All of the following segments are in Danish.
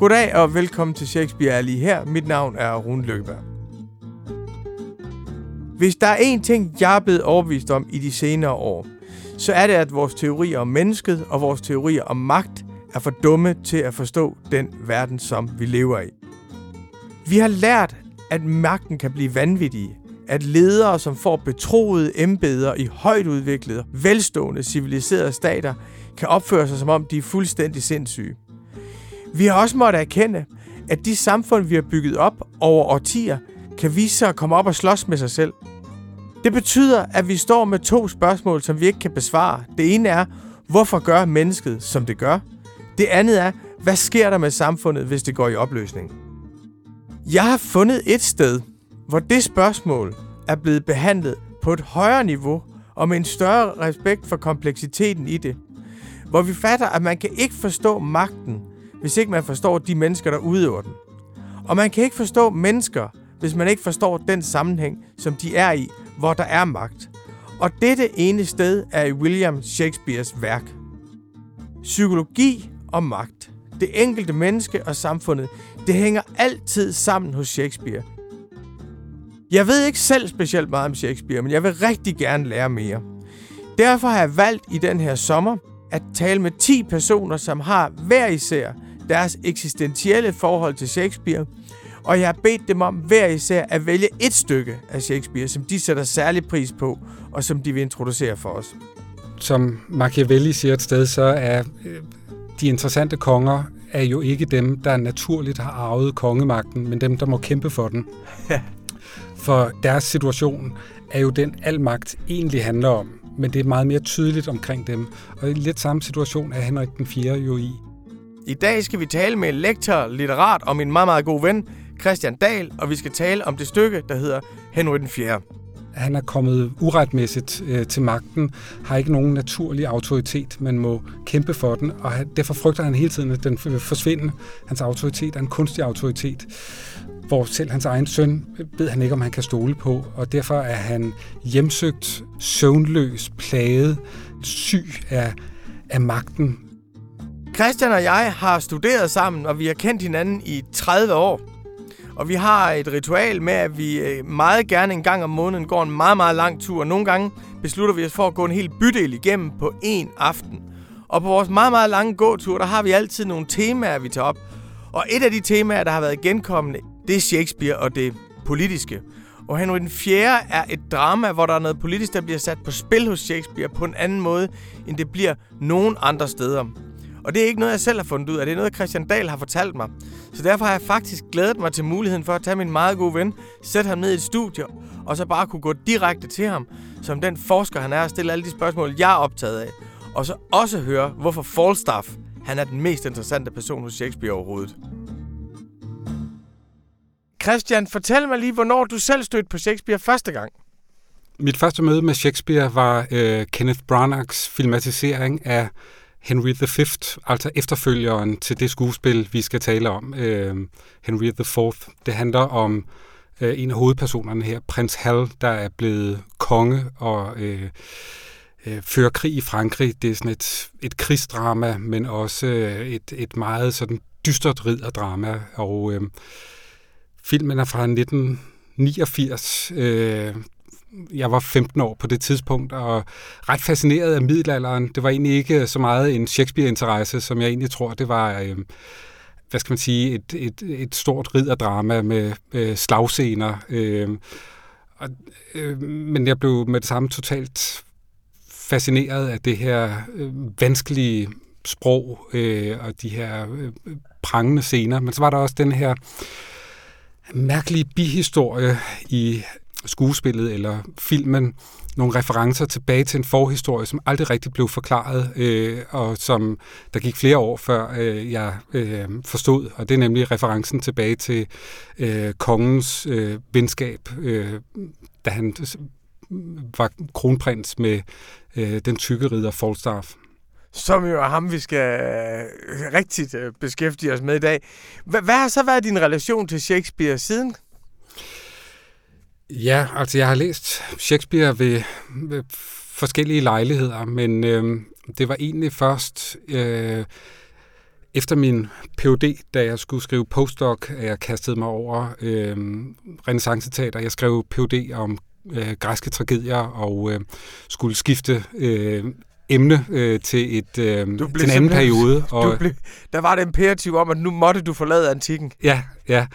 Goddag og velkommen til Shakespeare er lige her. Mit navn er Rune Lykkeberg. Hvis der er én ting, jeg er blevet overbevist om i de senere år, så er det, at vores teorier om mennesket og vores teorier om magt er for dumme til at forstå den verden, som vi lever i. Vi har lært, at magten kan blive vanvittig, at ledere, som får betroede embeder i højt udviklede, velstående, civiliserede stater, kan opføre sig som om de er fuldstændig sindssyge. Vi har også måttet erkende, at de samfund, vi har bygget op over årtier, kan vise sig at komme op og slås med sig selv. Det betyder, at vi står med to spørgsmål, som vi ikke kan besvare. Det ene er, hvorfor gør mennesket, som det gør? Det andet er, hvad sker der med samfundet, hvis det går i opløsning? Jeg har fundet et sted, hvor det spørgsmål er blevet behandlet på et højere niveau og med en større respekt for kompleksiteten i det. Hvor vi fatter, at man kan ikke forstå magten, hvis ikke man forstår de mennesker, der udøver den. Og man kan ikke forstå mennesker, hvis man ikke forstår den sammenhæng, som de er i, hvor der er magt. Og dette ene sted er i William Shakespeares værk. Psykologi og magt. Det enkelte menneske og samfundet, det hænger altid sammen hos Shakespeare. Jeg ved ikke selv specielt meget om Shakespeare, men jeg vil rigtig gerne lære mere. Derfor har jeg valgt i den her sommer at tale med 10 personer, som har hver især deres eksistentielle forhold til Shakespeare, og jeg har bedt dem om hver især at vælge et stykke af Shakespeare, som de sætter særlig pris på, og som de vil introducere for os. Som Machiavelli siger et sted, så er øh, de interessante konger er jo ikke dem, der naturligt har arvet kongemagten, men dem, der må kæmpe for den. For deres situation er jo den, al magt egentlig handler om, men det er meget mere tydeligt omkring dem. Og i lidt samme situation er Henrik den 4. jo i. I dag skal vi tale med lektor litterat og min meget, meget god ven, Christian Dahl, og vi skal tale om det stykke, der hedder Henry den 4. Han er kommet uretmæssigt øh, til magten, har ikke nogen naturlig autoritet, men må kæmpe for den, og derfor frygter han hele tiden, at den forsvinder. Hans autoritet er en kunstig autoritet, hvor selv hans egen søn øh, ved han ikke, om han kan stole på, og derfor er han hjemsøgt, søvnløs, plaget, syg af, af magten. Christian og jeg har studeret sammen, og vi har kendt hinanden i 30 år. Og vi har et ritual med, at vi øh, meget gerne en gang om måneden går en meget, meget lang tur. Nogle gange beslutter vi os for at gå en hel bydel igennem på en aften. Og på vores meget, meget lange gåtur, der har vi altid nogle temaer, vi tager op. Og et af de temaer, der har været genkommende, det er Shakespeare og det politiske. Og Henry den 4. er et drama, hvor der er noget politisk, der bliver sat på spil hos Shakespeare på en anden måde, end det bliver nogen andre steder. Og det er ikke noget, jeg selv har fundet ud af. Det er noget, Christian Dahl har fortalt mig. Så derfor har jeg faktisk glædet mig til muligheden for at tage min meget gode ven, sætte ham ned i et studie, og så bare kunne gå direkte til ham, som den forsker han er, og stille alle de spørgsmål, jeg er optaget af. Og så også høre, hvorfor Falstaff han er den mest interessante person hos Shakespeare overhovedet. Christian, fortæl mig lige, hvornår du selv stødte på Shakespeare første gang. Mit første møde med Shakespeare var øh, Kenneth Branaghs filmatisering af Henry V, altså efterfølgeren til det skuespil, vi skal tale om, øh, Henry IV. Det handler om øh, en af hovedpersonerne her, prins Hal, der er blevet konge og øh, øh, fører krig i Frankrig. Det er sådan et, et krigsdrama, men også øh, et, et meget sådan dystert ridderdrama, og øh, filmen er fra 1989. Øh, jeg var 15 år på det tidspunkt, og ret fascineret af middelalderen. Det var egentlig ikke så meget en Shakespeare-interesse, som jeg egentlig tror, det var... Øh, hvad skal man sige, et, et, et stort ridderdrama med øh, slagscener. Øh, og, øh, men jeg blev med det samme totalt fascineret af det her øh, vanskelige sprog øh, og de her øh, prangende scener. Men så var der også den her mærkelige bihistorie i skuespillet eller filmen nogle referencer tilbage til en forhistorie, som aldrig rigtig blev forklaret, øh, og som der gik flere år før øh, jeg øh, forstod, og det er nemlig referencen tilbage til øh, kongens øh, venskab, øh, da han var kronprins med øh, den tykke ridder Falstaff som jo er ham, vi skal øh, rigtigt øh, beskæftige os med i dag. Hvad har så været din relation til Shakespeare siden? Ja, altså jeg har læst Shakespeare ved, ved forskellige lejligheder, men øh, det var egentlig først øh, efter min PhD, da jeg skulle skrive postdoc, jeg kastede mig over øh, renaissanceteater. Jeg skrev PhD om øh, græske tragedier og øh, skulle skifte øh, emne øh, til, et, øh, du til en anden periode. Og, du blev, der var det imperativ om, at nu måtte du forlade antikken. Ja, ja.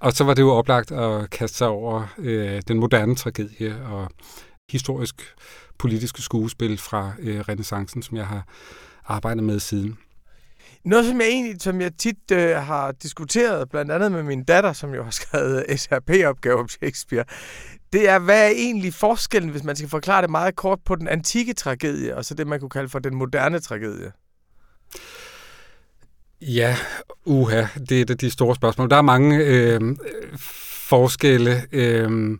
Og så var det jo oplagt at kaste sig over øh, den moderne tragedie og historisk politiske skuespil fra øh, renaissancen, som jeg har arbejdet med siden. Noget, som jeg egentlig, som jeg tit øh, har diskuteret, blandt andet med min datter, som jo har skrevet SRP-opgave om Shakespeare, det er, hvad er egentlig forskellen, hvis man skal forklare det meget kort, på den antikke tragedie, og så det, man kunne kalde for den moderne tragedie? Ja, uha, det er et af de store spørgsmål. Der er mange øh, forskelle. Øh,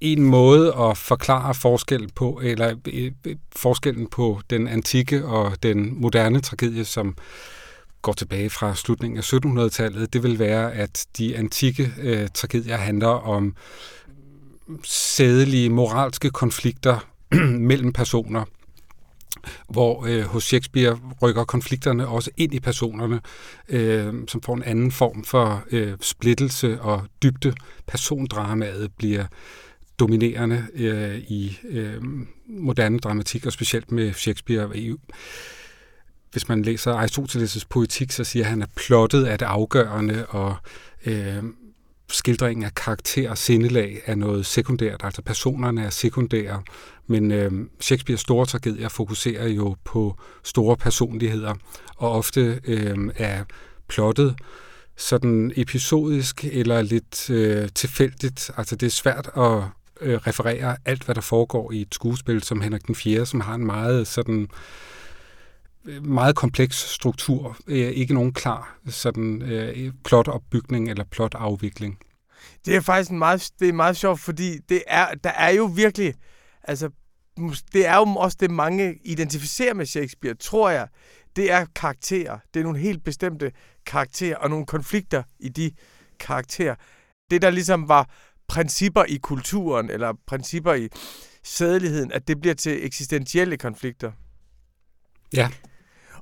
en måde at forklare forskel på, eller øh, forskellen på den antikke og den moderne tragedie, som går tilbage fra slutningen af 1700-tallet, det vil være, at de antikke øh, tragedier handler om sædelige, moralske konflikter mellem personer, hvor øh, hos Shakespeare rykker konflikterne også ind i personerne, øh, som får en anden form for øh, splittelse og dybde. Persondramaet bliver dominerende øh, i øh, moderne dramatik, og specielt med Shakespeare. Hvis man læser Aristoteles' poetik, så siger han, at plottet er det afgørende, og øh, skildringen af karakter og sindelag er noget sekundært, altså personerne er sekundære, men øh, Shakespeares store tragedier fokuserer jo på store personligheder, og ofte øh, er plottet sådan episodisk eller lidt øh, tilfældigt. Altså det er svært at øh, referere alt, hvad der foregår i et skuespil som Henrik den 4., som har en meget sådan øh, meget kompleks struktur, øh, ikke nogen klar sådan øh, plotopbygning eller plotafvikling. Det er faktisk en meget, det er meget sjovt, fordi det er, der er jo virkelig, altså det er jo også det, mange identificerer med Shakespeare, tror jeg. Det er karakterer. Det er nogle helt bestemte karakterer og nogle konflikter i de karakterer. Det, der ligesom var principper i kulturen, eller principper i sædeligheden, at det bliver til eksistentielle konflikter. Ja.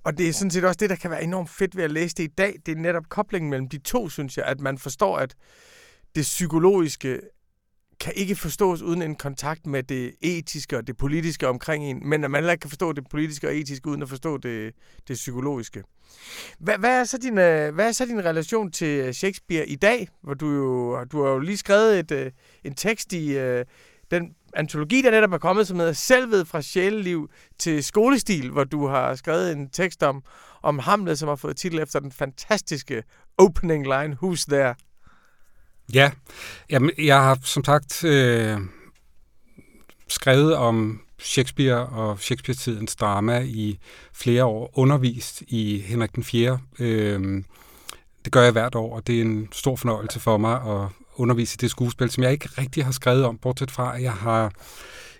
Og det er sådan set også det, der kan være enormt fedt ved at læse det i dag. Det er netop koblingen mellem de to, synes jeg, at man forstår, at det psykologiske kan ikke forstås uden en kontakt med det etiske og det politiske omkring en, men at man heller ikke kan forstå det politiske og etiske uden at forstå det, det psykologiske. Hvad, hvad, er så din, øh, hvad er så din relation til øh, Shakespeare i dag? Hvor du jo, du har jo lige skrevet et, øh, en tekst i den antologi, der netop er kommet, som hedder Selvet fra sjæleliv til skolestil, hvor du har skrevet en tekst om, om Hamlet, som har fået titel efter den fantastiske opening line, Who's There? Ja, Jamen, jeg har som sagt øh, skrevet om Shakespeare og Shakespeare-tidens drama i flere år, undervist i Henrik den 4. Øh, det gør jeg hvert år, og det er en stor fornøjelse for mig at undervise i det skuespil, som jeg ikke rigtig har skrevet om, bortset fra, at jeg har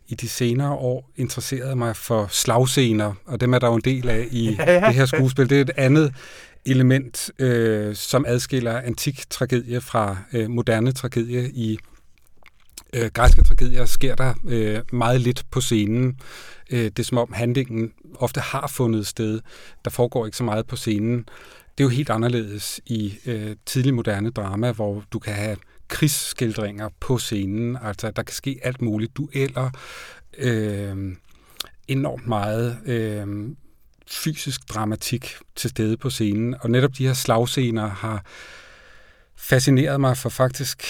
i de senere år interesseret mig for slagscener, og dem er der jo en del af i ja, ja. det her skuespil. Det er et andet element, øh, som adskiller antik tragedie fra øh, moderne tragedie. I øh, græske tragedier sker der øh, meget lidt på scenen. Øh, det er som om handlingen ofte har fundet sted. Der foregår ikke så meget på scenen. Det er jo helt anderledes i øh, tidlig moderne drama, hvor du kan have krigsskildringer på scenen. Altså, der kan ske alt muligt. Dueller, øh, enormt meget øh, fysisk dramatik til stede på scenen. Og netop de her slagscener har fascineret mig for faktisk...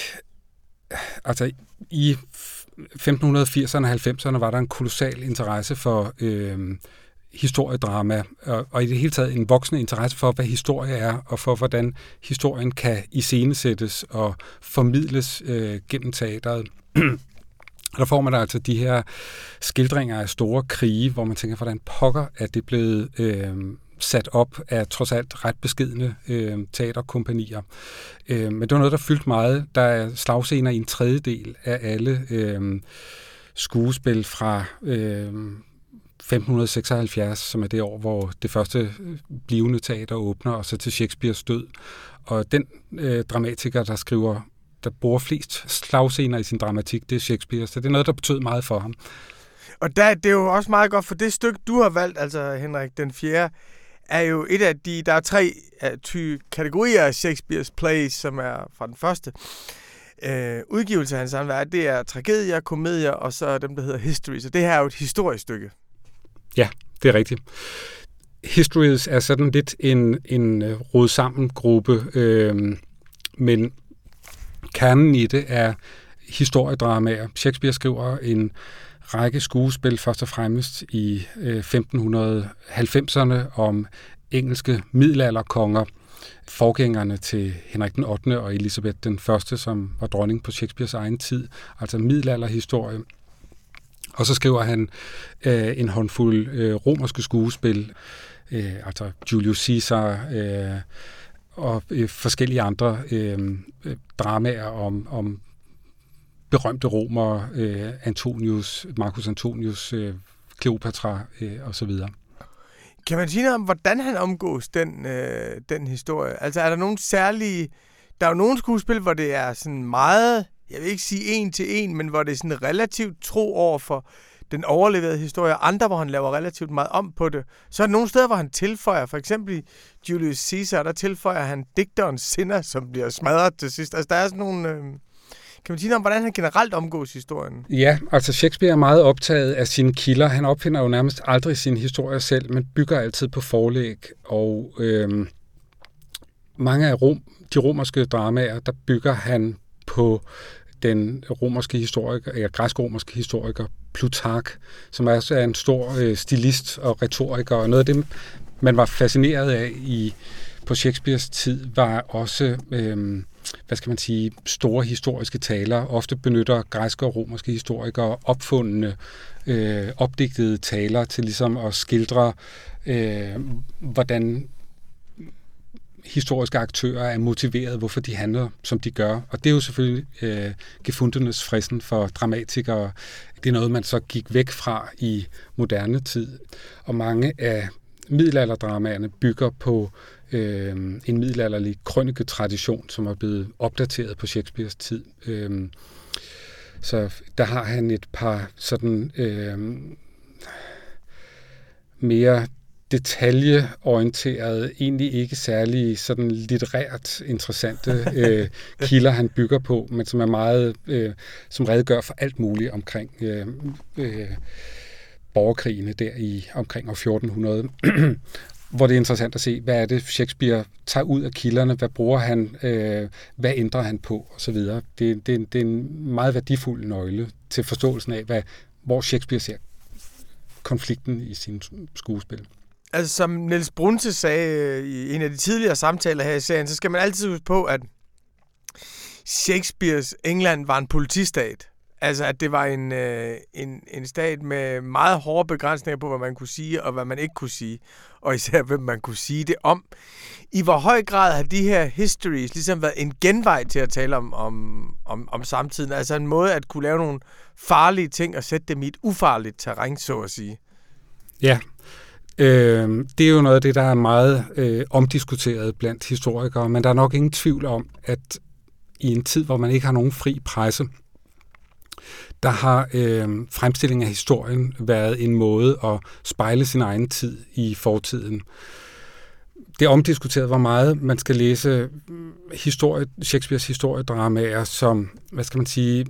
Altså, i 1580'erne og 90'erne var der en kolossal interesse for øh, historiedrama, og, og i det hele taget en voksende interesse for, hvad historie er, og for, hvordan historien kan iscenesættes og formidles øh, gennem teateret. Og der får man altså de her skildringer af store krige, hvor man tænker, hvordan pokker er det blevet øh, sat op af trods alt ret beskidende øh, teaterkompanier. Øh, men det var noget, der fyldte meget. Der er slagscener i en tredjedel af alle øh, skuespil fra øh, 1576, som er det år, hvor det første øh, blivende teater åbner, og så til Shakespeares død. Og den øh, dramatiker, der skriver der bruger flest slagscener i sin dramatik, det er Shakespeare, så det er noget, der betød meget for ham. Og der, det er jo også meget godt, for det stykke, du har valgt, altså Henrik den 4., er jo et af de, der er tre ty kategorier af Shakespeare's plays, som er fra den første øh, udgivelse af hans værk. Det er tragedier, komedier, og så dem, der hedder history. Så det her er jo et historisk stykke. Ja, det er rigtigt. Histories er sådan lidt en, en øh, rod sammen gruppe, øh, men kernen i det er historiedramaer. Shakespeare skriver en række skuespil, først og fremmest i øh, 1590'erne, om engelske middelalderkonger, forgængerne til Henrik den 8. og Elisabeth den 1., som var dronning på Shakespeares egen tid, altså middelalderhistorie. Og så skriver han øh, en håndfuld øh, romerske skuespil, øh, altså Julius Caesar øh, og øh, forskellige andre øh, dramaer om, om berømte romer, øh, Antonius, Marcus Antonius, øh, Cleopatra øh, osv. Kan man sige noget om, hvordan han omgås den, øh, den historie? Altså er der nogle særlige... Der er jo nogle skuespil, hvor det er sådan meget, jeg vil ikke sige en til en, men hvor det er sådan relativt tro over for den overleverede historie, og andre, hvor han laver relativt meget om på det. Så er der nogle steder, hvor han tilføjer, for eksempel i Julius Caesar, der tilføjer han digterens sinder, som bliver smadret til sidst. Altså der er sådan nogle... Øh, kan man sige noget om, hvordan han generelt omgås historien? Ja, altså Shakespeare er meget optaget af sine kilder. Han opfinder jo nærmest aldrig sin historie selv, men bygger altid på forlæg. Og øh, mange af rom, de romerske dramaer, der bygger han på den romerske historiker, eller græsk-romerske historiker Plutark, som også er en stor øh, stilist og retoriker, og noget af det, man var fascineret af i på Shakespeares tid, var også øh, hvad skal man sige, store historiske taler. Ofte benytter græske og romerske historikere opfundne, øh, opdigtede taler til ligesom at skildre, øh, hvordan historiske aktører er motiveret, hvorfor de handler, som de gør. Og det er jo selvfølgelig øh, gefundenes fristen for dramatikere. Det er noget, man så gik væk fra i moderne tid. Og mange af middelalderdramaerne bygger på øh, en middelalderlig krønike-tradition, som er blevet opdateret på Shakespeares tid. Øh, så der har han et par sådan øh, mere detaljeorienterede, egentlig ikke særlig sådan litterært interessante øh, kilder, han bygger på, men som er meget, øh, som redegør for alt muligt omkring øh, øh, borgerkrigene der i omkring år 1400. hvor det er interessant at se, hvad er det, Shakespeare tager ud af kilderne, hvad bruger han, øh, hvad ændrer han på, osv. Det, det, det er en meget værdifuld nøgle til forståelsen af, hvad, hvor Shakespeare ser konflikten i sin skuespil. Altså, som Niels Brunse sagde øh, i en af de tidligere samtaler her i serien, så skal man altid huske på, at Shakespeares England var en politistat. Altså, at det var en, øh, en, en stat med meget hårde begrænsninger på, hvad man kunne sige og hvad man ikke kunne sige. Og især, hvem man kunne sige det om. I hvor høj grad har de her histories ligesom været en genvej til at tale om, om, om, om samtiden? Altså en måde at kunne lave nogle farlige ting og sætte dem i et ufarligt terræn, så at sige. Ja, øh, det er jo noget af det, der er meget øh, omdiskuteret blandt historikere, men der er nok ingen tvivl om, at i en tid, hvor man ikke har nogen fri presse, der har øh, fremstillingen af historien været en måde at spejle sin egen tid i fortiden. Det er omdiskuteret, hvor meget man skal læse mm, historie, Shakespeares historiedramaer som, hvad skal man sige,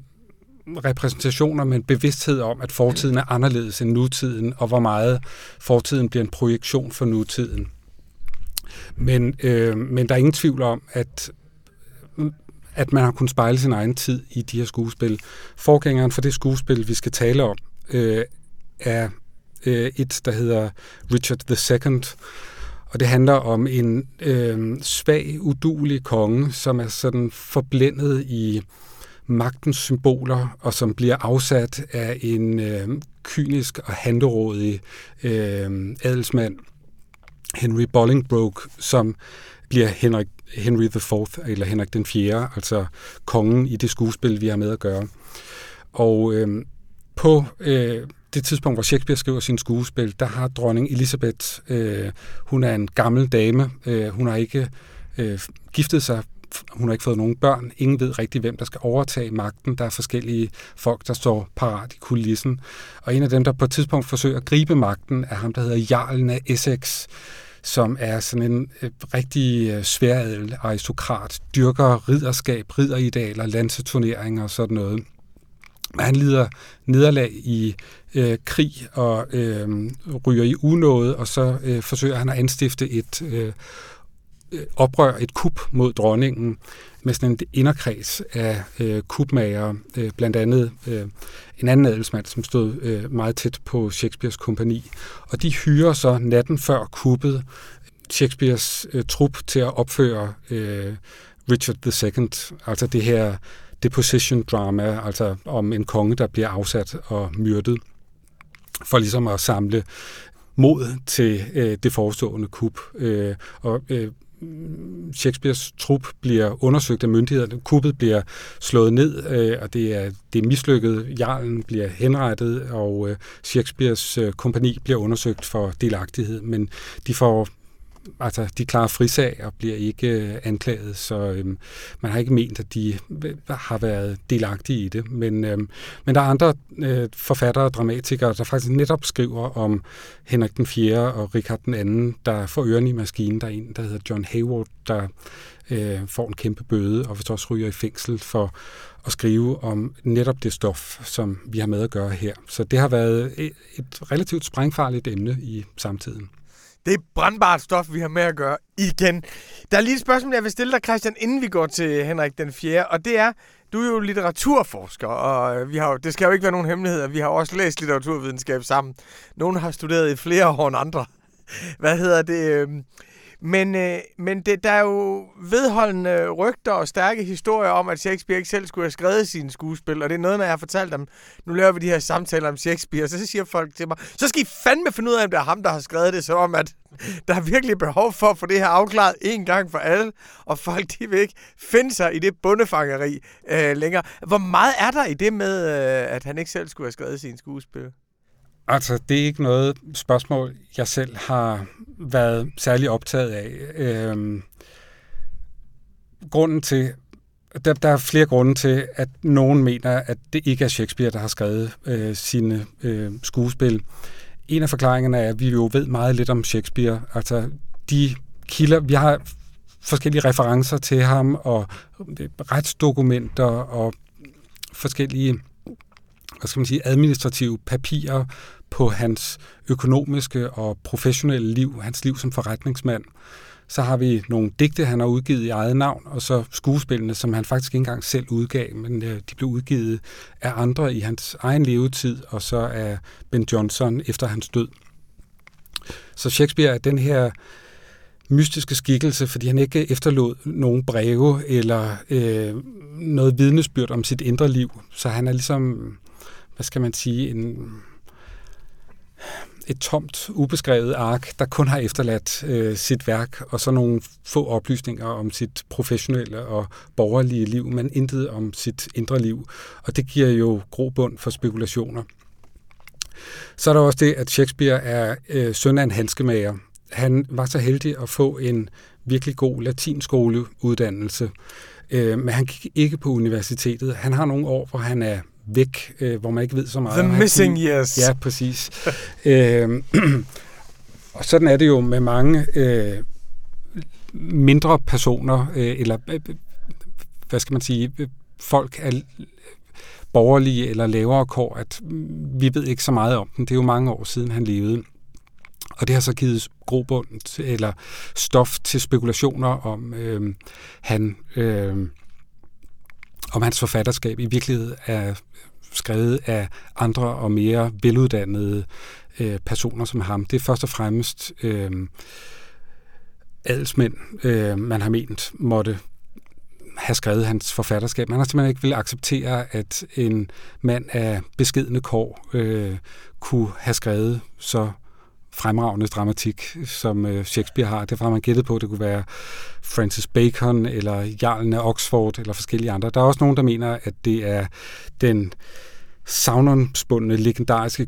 repræsentationer med en bevidsthed om, at fortiden er anderledes end nutiden, og hvor meget fortiden bliver en projektion for nutiden. Men, øh, men der er ingen tvivl om, at at man har kunnet spejle sin egen tid i de her skuespil. Forgængeren for det skuespil, vi skal tale om, øh, er øh, et, der hedder Richard II, og det handler om en øh, svag, udulig konge, som er sådan forblændet i magtens symboler, og som bliver afsat af en øh, kynisk og handerådig øh, adelsmand, Henry Bolingbroke, som bliver Henrik Henry the Fourth, eller Henrik den 4., altså kongen i det skuespil, vi har med at gøre. Og øh, på øh, det tidspunkt, hvor Shakespeare skriver sin skuespil, der har dronning Elisabeth, øh, hun er en gammel dame, øh, hun har ikke øh, giftet sig, hun har ikke fået nogen børn, ingen ved rigtig, hvem der skal overtage magten, der er forskellige folk, der står parat i kulissen, og en af dem, der på et tidspunkt forsøger at gribe magten, er ham, der hedder Jarlen af Essex, som er sådan en øh, rigtig øh, sværadel aristokrat, dyrker ridderskab, ridderidealer, landseturneringer og sådan noget. Han lider nederlag i øh, krig og øh, ryger i unåde, og så øh, forsøger han at anstifte et øh, Øh, oprør, et kup mod dronningen, med sådan en inderkreds af øh, kupmager, øh, blandt andet øh, en anden adelsmand, som stod øh, meget tæt på Shakespeares kompani. Og de hyrer så natten før kuppet Shakespeares øh, trup til at opføre øh, Richard II, altså det her deposition drama, altså om en konge, der bliver afsat og myrdet, for ligesom at samle mod til øh, det forestående kup. Øh, og øh, Shakespeares trup bliver undersøgt af myndighederne. Kuppet bliver slået ned, øh, og det er, det er mislykket. Jarlen bliver henrettet, og øh, Shakespeares øh, kompani bliver undersøgt for delagtighed, men de får altså, de klarer frisag og bliver ikke øh, anklaget, så øhm, man har ikke ment, at de øh, har været delagtige i det. Men, øhm, men der er andre øh, forfattere og dramatikere, der faktisk netop skriver om Henrik den 4. og Richard den 2., der får ørerne i maskinen. Der er en, der hedder John Hayward, der øh, får en kæmpe bøde, og vist også ryger i fængsel for at skrive om netop det stof, som vi har med at gøre her. Så det har været et, et relativt sprængfarligt emne i samtiden. Det er brandbart stof, vi har med at gøre igen. Der er lige et spørgsmål, jeg vil stille dig, Christian, inden vi går til Henrik den 4. Og det er, du er jo litteraturforsker, og øh, vi har, det skal jo ikke være nogen hemmelighed, vi har også læst litteraturvidenskab sammen. Nogle har studeret i flere år end andre. Hvad hedder det? Øhm, men, øh, men det, der er jo vedholdende rygter og stærke historier om, at Shakespeare ikke selv skulle have skrevet sine skuespil. Og det er noget, når jeg har fortalt dem, nu laver vi de her samtaler om Shakespeare, så siger folk til mig, så skal I fandme finde ud af, om det er ham, der har skrevet det, så om, at der er virkelig behov for at få det her afklaret en gang for alle. Og folk, de vil ikke finde sig i det bundefangeri øh, længere. Hvor meget er der i det med, øh, at han ikke selv skulle have skrevet sine skuespil? Altså, det er ikke noget spørgsmål, jeg selv har været særlig optaget af. Øhm, grunden til, der, der er flere grunde til, at nogen mener, at det ikke er Shakespeare, der har skrevet øh, sine øh, skuespil. En af forklaringerne er, at vi jo ved meget lidt om Shakespeare. Altså, de kilder, vi har forskellige referencer til ham, og retsdokumenter, og forskellige hvad skal man sige, administrative papirer på hans økonomiske og professionelle liv, hans liv som forretningsmand. Så har vi nogle digte, han har udgivet i eget navn, og så skuespillene, som han faktisk ikke engang selv udgav, men øh, de blev udgivet af andre i hans egen levetid, og så af Ben Johnson efter hans død. Så Shakespeare er den her mystiske skikkelse, fordi han ikke efterlod nogen breve eller øh, noget vidnesbyrd om sit indre liv. Så han er ligesom, hvad skal man sige, en et tomt, ubeskrevet ark, der kun har efterladt øh, sit værk, og så nogle få oplysninger om sit professionelle og borgerlige liv, men intet om sit indre liv. Og det giver jo grobund for spekulationer. Så er der også det, at Shakespeare er øh, søn af en handskemager. Han var så heldig at få en virkelig god latinskoleuddannelse, øh, men han gik ikke på universitetet. Han har nogle år, hvor han er væk, øh, hvor man ikke ved så meget. The missing years. Ja, præcis. øh, og sådan er det jo med mange øh, mindre personer, øh, eller øh, hvad skal man sige, folk af borgerlige eller lavere kår, at vi ved ikke så meget om dem. Det er jo mange år siden, han levede. Og det har så givet grobund eller stof til spekulationer om, øh, han øh, om hans forfatterskab i virkeligheden er skrevet af andre og mere veluddannede øh, personer som ham. Det er først og fremmest øh, adelsmænd, øh, man har ment måtte have skrevet hans forfatterskab. Man har simpelthen ikke vil acceptere, at en mand af beskedende kår øh, kunne have skrevet så fremragende dramatik, som øh, Shakespeare har. Det har man gættet på, at det kunne være Francis Bacon, eller Jarlen af Oxford, eller forskellige andre. Der er også nogen, der mener, at det er den savnomspundne, legendariske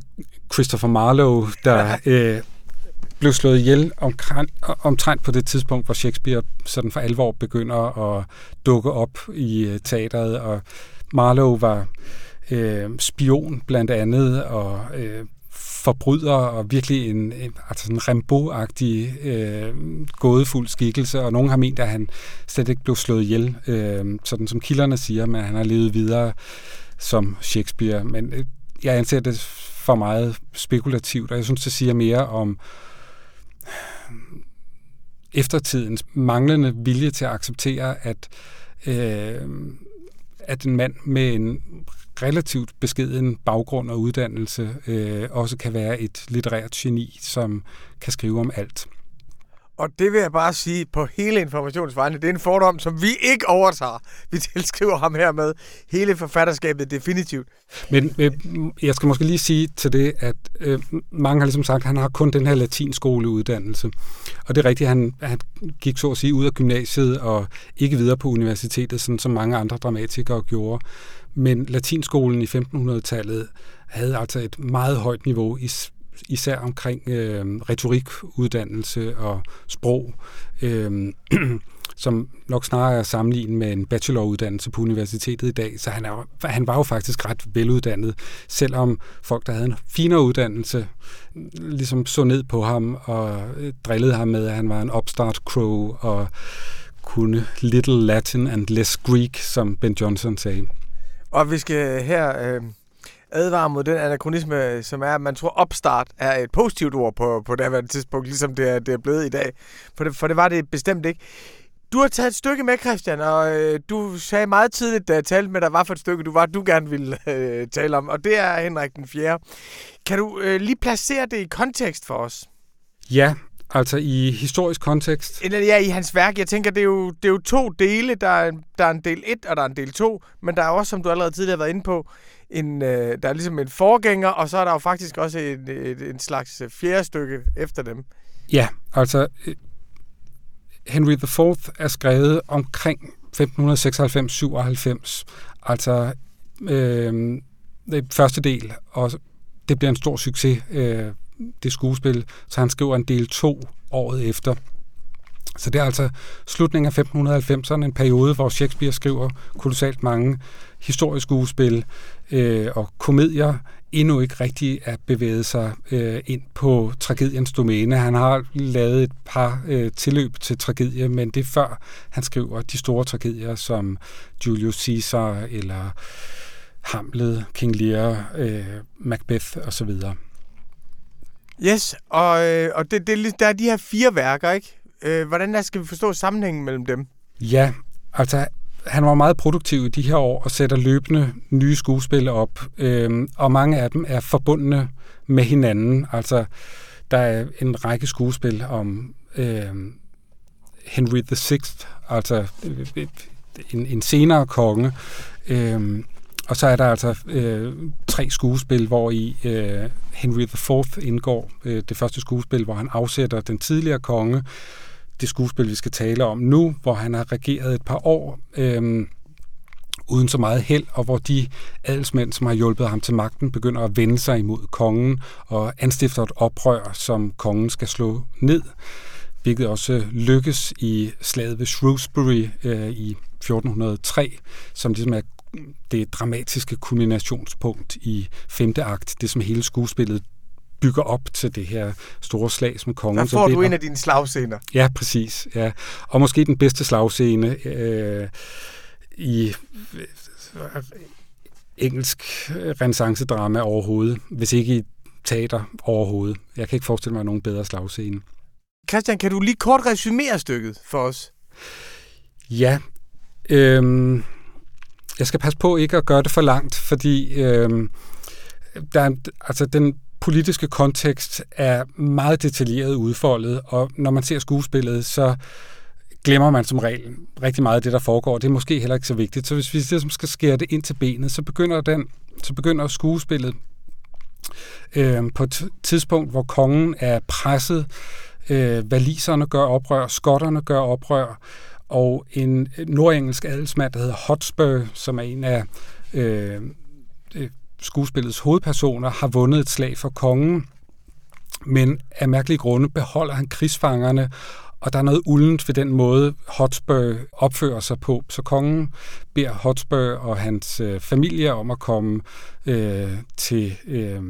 Christopher Marlowe, der øh, blev slået ihjel omtrent, omtrent på det tidspunkt, hvor Shakespeare sådan for alvor begynder at dukke op i øh, teateret, og Marlowe var øh, spion blandt andet, og øh, forbryder og virkelig en, en altså en Rimbaud-agtig øh, gådefuld skikkelse, og nogen har ment, at han slet ikke blev slået ihjel, øh, sådan som kilderne siger, men han har levet videre som Shakespeare. Men øh, jeg anser det for meget spekulativt, og jeg synes, det siger mere om øh, eftertidens manglende vilje til at acceptere, at, øh, at en mand med en relativt beskeden baggrund og uddannelse øh, også kan være et litterært geni, som kan skrive om alt. Og det vil jeg bare sige på hele informationsvejen. Det er en fordom, som vi ikke overtager. Vi tilskriver ham her med hele forfatterskabet definitivt. Men øh, jeg skal måske lige sige til det, at øh, mange har ligesom sagt, at han har kun den her latinskoleuddannelse. Og det er rigtigt, at han, han gik så at sige ud af gymnasiet og ikke videre på universitetet, sådan som mange andre dramatikere gjorde. Men latinskolen i 1500-tallet havde altså et meget højt niveau i især omkring øh, retorikuddannelse og sprog, øh, som nok snarere er sammenlignet med en bacheloruddannelse på universitetet i dag. Så han, er, han var jo faktisk ret veluddannet, selvom folk, der havde en finere uddannelse, ligesom så ned på ham og øh, drillede ham med, at han var en upstart crow og kunne little Latin and less Greek, som Ben Johnson sagde. Og vi skal her øh, advare mod den anachronisme, som er, at man tror, opstart er et positivt ord på, på det tidspunkt, ligesom det er, det er blevet i dag. For det, for det var det bestemt ikke. Du har taget et stykke med, Christian, og øh, du sagde meget tidligt, da jeg talte med dig, hvad for et stykke du var, du gerne ville øh, tale om, og det er Henrik den 4. Kan du øh, lige placere det i kontekst for os? Ja, Altså i historisk kontekst? Eller ja, i hans værk. Jeg tænker, det er jo, det er jo to dele. Der er, der er en del 1, og der er en del 2. Men der er også, som du allerede tidligere har været inde på, en, øh, der er ligesom en forgænger, og så er der jo faktisk også en, en, en slags øh, fjerde stykke efter dem. Ja, altså øh, Henry IV er skrevet omkring 1596-97, altså øh, det første del, og det bliver en stor succes, øh, det skuespil, så han skriver en del 2 året efter. Så det er altså slutningen af 1590'erne, en periode, hvor Shakespeare skriver kolossalt mange historiske skuespil øh, og komedier, endnu ikke rigtig er bevæget sig øh, ind på tragediens domæne. Han har lavet et par øh, tilløb til tragedie, men det er før han skriver de store tragedier som Julius Caesar eller Hamlet, King Lear, øh, Macbeth osv. Yes, og, øh, og det, det, der er de her fire værker, ikke? Øh, hvordan der skal vi forstå sammenhængen mellem dem? Ja, altså han var meget produktiv i de her år og sætter løbende nye skuespil op, øh, og mange af dem er forbundne med hinanden. Altså, der er en række skuespil om øhm, altså, øh, Henry VI, altså øh, en, en senere konge, øh, og så er der altså øh, tre skuespil, hvor i øh, Henry IV indgår. Øh, det første skuespil, hvor han afsætter den tidligere konge. Det skuespil, vi skal tale om nu, hvor han har regeret et par år øh, uden så meget held, og hvor de adelsmænd, som har hjulpet ham til magten, begynder at vende sig imod kongen og anstifter et oprør, som kongen skal slå ned hvilket også lykkes i slaget ved Shrewsbury øh, i 1403, som ligesom er det dramatiske kulminationspunkt i femte akt, det som hele skuespillet bygger op til det her store slag med kongen. Der får du en af dine slagscener. Ja, præcis. Ja. Og måske den bedste slagscene øh, i øh, engelsk renaissance-drama overhovedet, hvis ikke i teater overhovedet. Jeg kan ikke forestille mig nogen bedre slagscene. Christian, kan du lige kort resumere stykket for os? Ja. Øh, jeg skal passe på ikke at gøre det for langt, fordi øh, der er, altså den politiske kontekst er meget detaljeret udfoldet, og når man ser skuespillet, så glemmer man som regel rigtig meget af det, der foregår. Det er måske heller ikke så vigtigt. Så hvis vi ligesom skal skære det ind til benet, så begynder, den, så begynder skuespillet øh, på et tidspunkt, hvor kongen er presset, øh, valiserne gør oprør, skotterne gør oprør, og en nordengelsk adelsmand, der hedder Hotspur, som er en af øh, øh, skuespillets hovedpersoner, har vundet et slag for kongen, men af mærkelige grunde beholder han krigsfangerne Og der er noget uldent ved den måde, Hotspur opfører sig på. Så kongen beder Hotspur og hans øh, familie om at komme øh, til øh,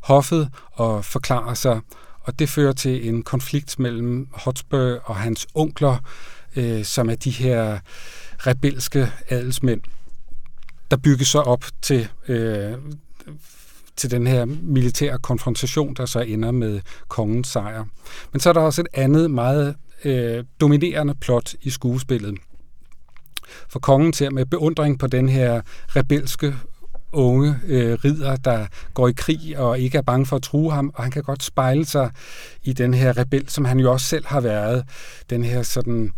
hoffet og forklare sig. Og det fører til en konflikt mellem Hotspur og hans onkler, øh, som er de her rebelske adelsmænd, der bygges så op til, øh, til den her militære konfrontation, der så ender med kongens sejr. Men så er der også et andet meget øh, dominerende plot i skuespillet. For kongen ser med beundring på den her rebelske unge øh, ridder, der går i krig og ikke er bange for at true ham, og han kan godt spejle sig i den her rebel, som han jo også selv har været. Den her sådan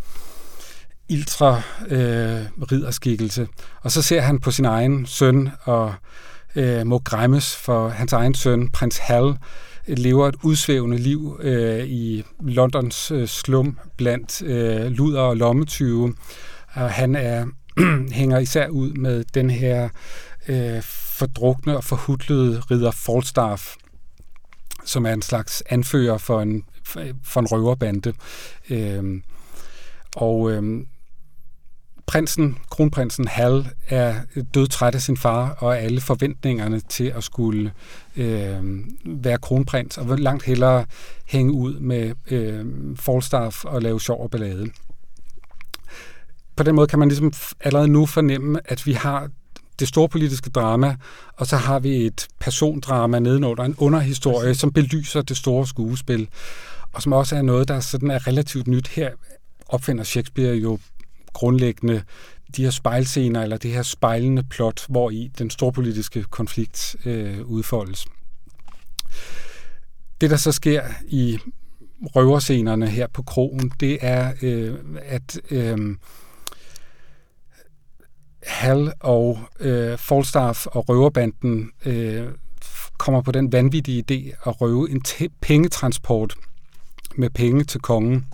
iltre øh, ridderskikkelse. Og så ser han på sin egen søn og øh, må græmmes for hans egen søn, prins Hal, lever et udsvævende liv øh, i Londons øh, slum blandt øh, luder og lommetyve. Og han er hænger især ud med den her øh, fordrukne og forhudlede ridder Falstaff, som er en slags anfører for en, for en røverbande. Øh, og øh, prinsen, kronprinsen Hal, er dødtræt af sin far og alle forventningerne til at skulle øh, være kronprins, og vil langt hellere hænge ud med øh, Falstaff og lave sjov og ballade. På den måde kan man ligesom allerede nu fornemme, at vi har det store politiske drama, og så har vi et persondrama nedenunder, en underhistorie, som belyser det store skuespil, og som også er noget, der sådan er relativt nyt. Her opfinder Shakespeare jo grundlæggende de her spejlscener, eller det her spejlende plot, hvor i den storpolitiske konflikt øh, udfoldes. Det, der så sker i røverscenerne her på krogen, det er, øh, at øh, Hal og øh, Falstaff og røverbanden øh, kommer på den vanvittige idé at røve en pengetransport med penge til kongen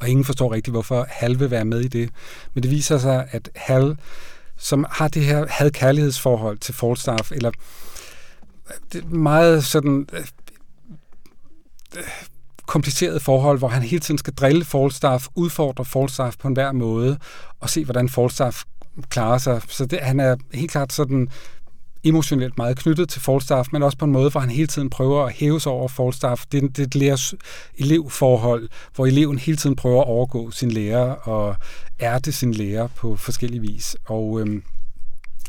og ingen forstår rigtig, hvorfor Hal vil være med i det. Men det viser sig, at Hal, som har det her had kærlighedsforhold til Falstaff, eller øh, det meget sådan øh, øh, kompliceret forhold, hvor han hele tiden skal drille Falstaff, udfordre Falstaff på en hver måde, og se, hvordan Falstaff klarer sig. Så det, han er helt klart sådan emotionelt meget knyttet til Falstaff, men også på en måde, hvor han hele tiden prøver at hæve sig over Falstaff. Det, det er et lærers elevforhold, hvor eleven hele tiden prøver at overgå sin lærer og ærte sin lærer på forskellige vis. Og, øhm,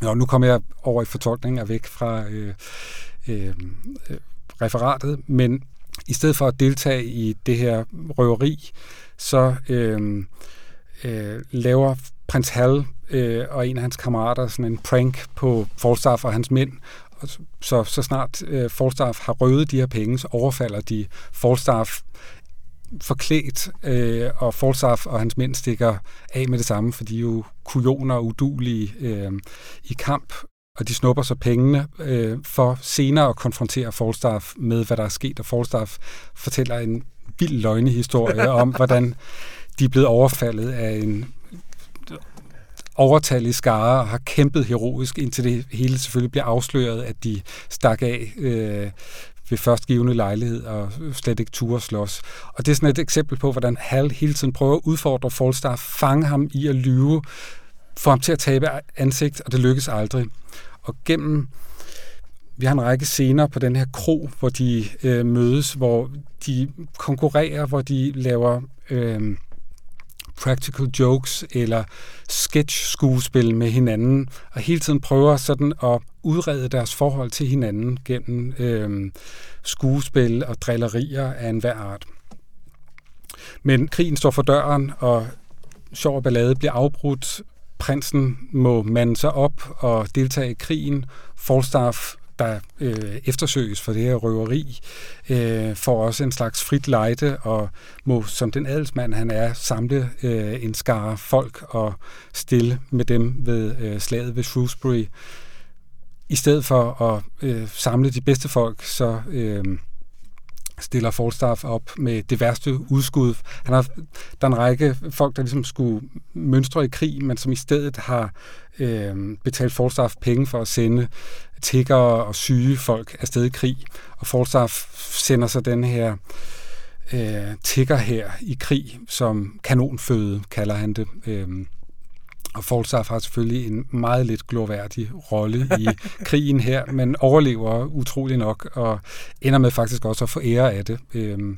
og nu kommer jeg over i fortolkningen og væk fra øh, øh, referatet, men i stedet for at deltage i det her røveri, så øh, øh, laver prins Hal øh, og en af hans kammerater sådan en prank på Falstaff og hans mænd. Og så, så snart øh, Falstaff har røvet de her penge, så overfalder de Falstaff forklædt, øh, og Falstaff og hans mænd stikker af med det samme, for de er jo kujoner og udulige øh, i kamp, og de snupper så pengene øh, for senere at konfrontere Falstaff med, hvad der er sket, og Falstaff fortæller en vild løgnehistorie om, hvordan de er blevet overfaldet af en overtallige skare og har kæmpet heroisk, indtil det hele selvfølgelig bliver afsløret, at de stak af øh, ved førstgivende lejlighed og slet ikke turde slås. Og det er sådan et eksempel på, hvordan Hal hele tiden prøver at udfordre Falstaff, fange ham i at lyve, få ham til at tabe ansigt, og det lykkes aldrig. Og gennem vi har en række scener på den her kro, hvor de øh, mødes, hvor de konkurrerer, hvor de laver øh, practical jokes eller sketch-skuespil med hinanden, og hele tiden prøver sådan at udrede deres forhold til hinanden gennem øh, skuespil og drillerier af enhver art. Men krigen står for døren, og sjov og ballade bliver afbrudt. Prinsen må mande sig op og deltage i krigen. Falstaff der øh, eftersøges for det her røveri, øh, får også en slags frit lejde og må, som den adelsmand han er, samle øh, en skare folk og stille med dem ved øh, slaget ved Shrewsbury. I stedet for at øh, samle de bedste folk, så øh, stiller Falstaff op med det værste udskud. Han har, der er en række folk, der ligesom skulle mønstre i krig, men som i stedet har øh, betalt Falstaff penge for at sende tiggere og syge folk afsted i krig. Og Falstaff sender så den her øh, tigger her i krig, som kanonføde, kalder han det. Øh, og Falstaff har selvfølgelig en meget lidt glorværdig rolle i krigen her, men overlever utrolig nok, og ender med faktisk også at få ære af det. Øhm,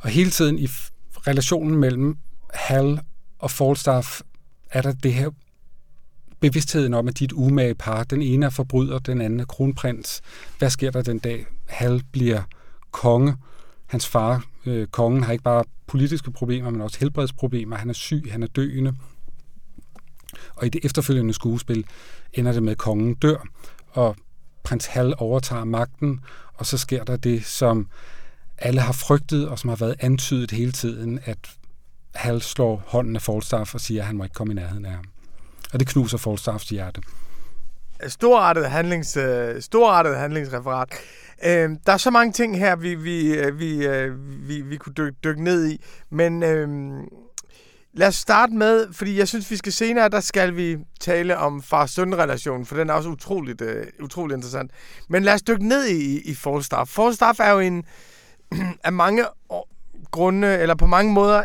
og hele tiden i relationen mellem Hal og Falstaff er der det her bevidstheden om, at de er et umage par. Den ene er forbryder, den anden er kronprins. Hvad sker der den dag? Hal bliver konge. Hans far, øh, kongen, har ikke bare politiske problemer, men også helbredsproblemer. Han er syg, han er døende. Og i det efterfølgende skuespil ender det med, at kongen dør, og prins Hal overtager magten, og så sker der det, som alle har frygtet, og som har været antydet hele tiden, at Hal slår hånden af Falstaff og siger, at han må ikke komme i nærheden af ham. Og det knuser Falstaffs hjerte. Storartet, handlings, øh, storartet handlingsreferat. Øh, der er så mange ting her, vi, vi, øh, vi, øh, vi, vi kunne dykke, dykke ned i, men øh, Lad os starte med, fordi jeg synes, vi skal senere, der skal vi tale om far-søn-relationen, for den er også utroligt, uh, utroligt interessant. Men lad os dykke ned i, i Falstaff. Falstaff er jo en af mange grunde, eller på mange måder,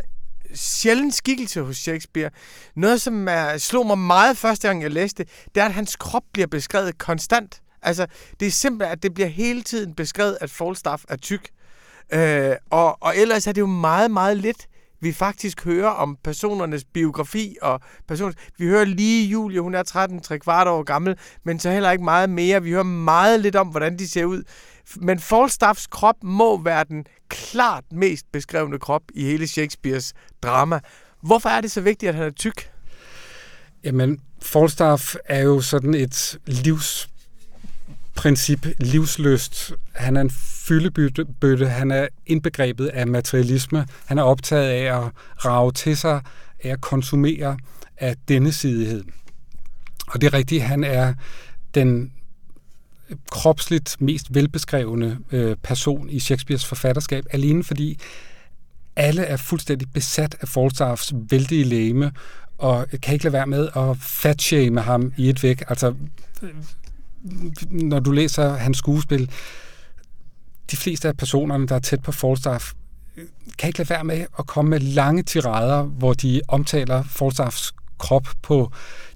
sjældent skikkelse hos Shakespeare. Noget, som er, slog mig meget første gang, jeg læste det, er, at hans krop bliver beskrevet konstant. Altså, det er simpelthen, at det bliver hele tiden beskrevet, at Falstaff er tyk. Øh, og, og ellers er det jo meget, meget lidt vi faktisk hører om personernes biografi og personers... Vi hører lige Julie, hun er 13 3 kvart år gammel, men så heller ikke meget mere. Vi hører meget lidt om, hvordan de ser ud. Men Falstaffs krop må være den klart mest beskrevne krop i hele Shakespeares drama. Hvorfor er det så vigtigt, at han er tyk? Jamen, Falstaff er jo sådan et livs princip livsløst. Han er en fyldebøtte, han er indbegrebet af materialisme, han er optaget af at rave til sig, af at konsumere af denne sidighed. Og det er rigtigt, han er den kropsligt mest velbeskrevne øh, person i Shakespeares forfatterskab, alene fordi alle er fuldstændig besat af Falstaffs vældige læme, og kan ikke lade være med at fatshame ham i et væk. Altså, når du læser hans skuespil, de fleste af personerne, der er tæt på Falstaff, kan ikke lade være med at komme med lange tirader, hvor de omtaler Falstaffs krop på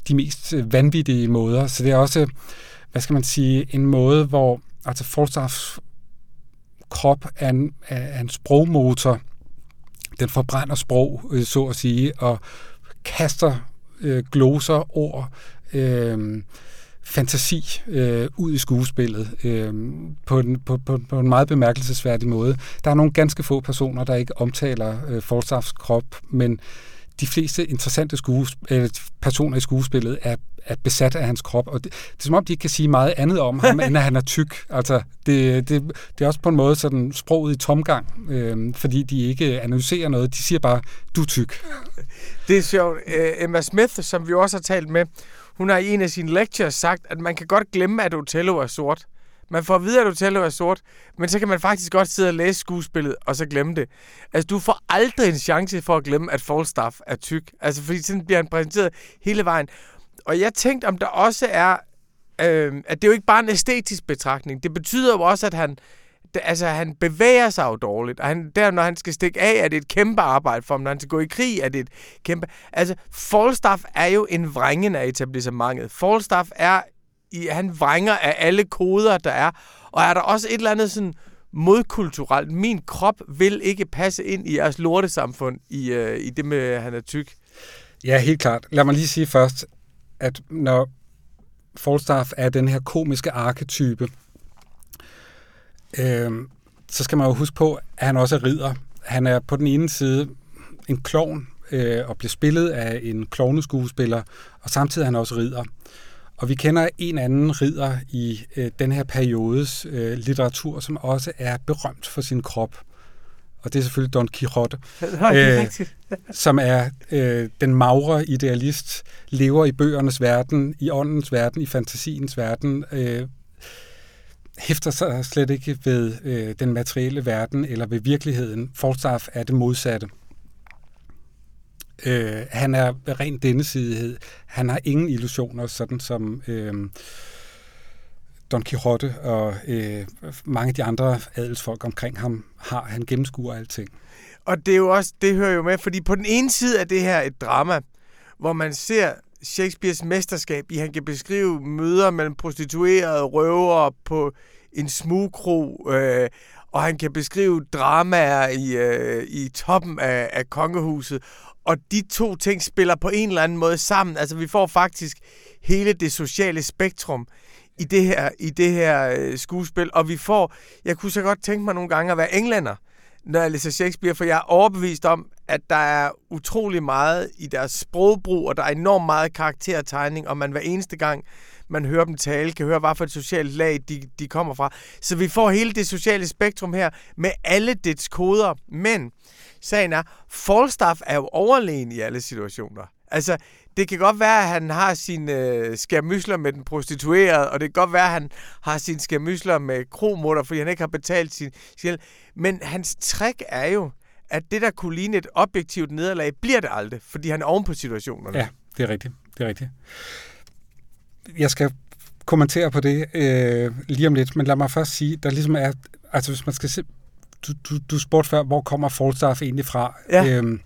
de mest øh, vanvittige måder. Så det er også, hvad skal man sige, en måde, hvor altså Falstaffs krop er en, er en sprogmotor. Den forbrænder sprog, øh, så at sige, og kaster øh, gloser, ord, øh, fantasi øh, ud i skuespillet øh, på, en, på, på, på en meget bemærkelsesværdig måde. Der er nogle ganske få personer, der ikke omtaler øh, Falstaffs krop, men de fleste interessante skuesp- øh, personer i skuespillet er, er besat af hans krop, og det, det er som om, de ikke kan sige meget andet om ham, end at han er tyk. Altså, det, det, det er også på en måde sådan sproget i tomgang, øh, fordi de ikke analyserer noget. De siger bare, du er tyk. Det er sjovt. Æ, Emma Smith, som vi også har talt med, hun har i en af sine lectures sagt, at man kan godt glemme, at Otello er sort. Man får at vide, at Otello er sort, men så kan man faktisk godt sidde og læse skuespillet, og så glemme det. Altså, du får aldrig en chance for at glemme, at Falstaff er tyk. Altså, fordi sådan bliver han præsenteret hele vejen. Og jeg tænkte, om der også er... Øh, at det er jo ikke bare en æstetisk betragtning. Det betyder jo også, at han altså, han bevæger sig jo dårligt. Og han, der, når han skal stikke af, er det et kæmpe arbejde for ham. Når han skal gå i krig, er det et kæmpe... Altså, Falstaff er jo en vrængen af etablissementet. Falstaff er... I, han vrænger af alle koder, der er. Og er der også et eller andet sådan modkulturelt. Min krop vil ikke passe ind i jeres lortesamfund i, øh, i det med, at han er tyk. Ja, helt klart. Lad mig lige sige først, at når Falstaff er den her komiske arketype, øh, så skal man jo huske på, at han også er ridder. Han er på den ene side en klovn øh, og bliver spillet af en klovneskuespiller, og samtidig er han også ridder. Og vi kender en anden ridder i øh, den her periodes øh, litteratur, som også er berømt for sin krop. Og det er selvfølgelig Don Quixote, øh, som er øh, den magre idealist, lever i bøgernes verden, i åndens verden, i fantasiens verden, øh, hæfter sig slet ikke ved øh, den materielle verden eller ved virkeligheden. Forstaff er det modsatte. Øh, han er ren denne. Han har ingen illusioner, sådan som øh, Don Quixote og øh, mange af de andre adelsfolk omkring ham har. Han gennemskuer alting. Og det er jo også, det hører jo med, fordi på den ene side er det her et drama, hvor man ser Shakespeares mesterskab i, han kan beskrive møder mellem prostituerede røvere på en smugkro, øh, og han kan beskrive dramaer i, øh, i toppen af, af kongehuset. Og de to ting spiller på en eller anden måde sammen. Altså vi får faktisk hele det sociale spektrum i det her, i det her øh, skuespil. Og vi får, jeg kunne så godt tænke mig nogle gange at være englænder, når jeg læser Shakespeare, for jeg er overbevist om, at der er utrolig meget i deres sprogbrug, og der er enormt meget karaktertegning, og man hver eneste gang, man hører dem tale, kan høre, hvad for et socialt lag de, de kommer fra. Så vi får hele det sociale spektrum her med alle dets koder. Men sagen er, Falstaff er jo overlegen i alle situationer. Altså, det kan godt være, at han har sine øh, skærmysler med den prostituerede, og det kan godt være, at han har sine skærmysler med kromutter, fordi han ikke har betalt sin sjæl. Men hans trick er jo, at det, der kunne ligne et objektivt nederlag, bliver det aldrig, fordi han er oven på situationerne. Ja, det er rigtigt. Det er rigtigt. Jeg skal kommentere på det øh, lige om lidt, men lad mig først sige, der ligesom er, altså hvis man skal se, du, du, du spurgte før, hvor kommer Falstaff egentlig fra? Ja. Øhm,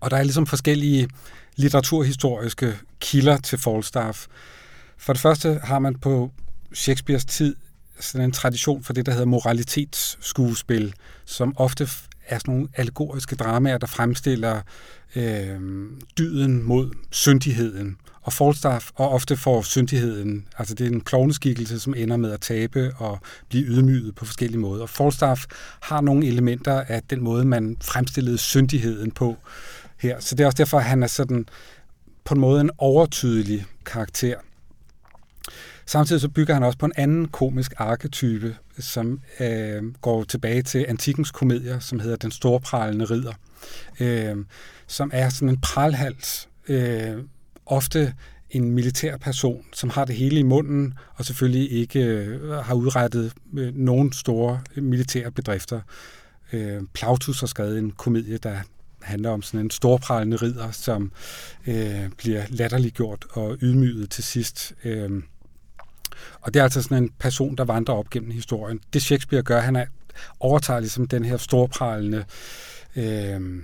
og der er ligesom forskellige litteraturhistoriske kilder til Falstaff. For det første har man på Shakespeares tid sådan en tradition for det, der hedder moralitetsskuespil, som ofte er sådan nogle allegoriske dramaer, der fremstiller øh, dyden mod syndigheden. Og Falstaff, og ofte får syndigheden, altså det er en klovneskikkelse, som ender med at tabe og blive ydmyget på forskellige måder. Og Falstaff har nogle elementer af den måde, man fremstillede syndigheden på her. Så det er også derfor, at han er sådan på en måde en overtydelig karakter. Samtidig så bygger han også på en anden komisk arketype, som øh, går tilbage til antikens komedier, som hedder Den storpralende ridder, øh, som er sådan en pralhals, øh, ofte en militær person, som har det hele i munden, og selvfølgelig ikke øh, har udrettet øh, nogen store militære bedrifter. Øh, Plautus har skrevet en komedie, der handler om sådan en storpralende ridder, som øh, bliver latterliggjort og ydmyget til sidst. Øh, og det er altså sådan en person, der vandrer op gennem historien. Det Shakespeare gør, han er, overtager ligesom den her storpralende øh,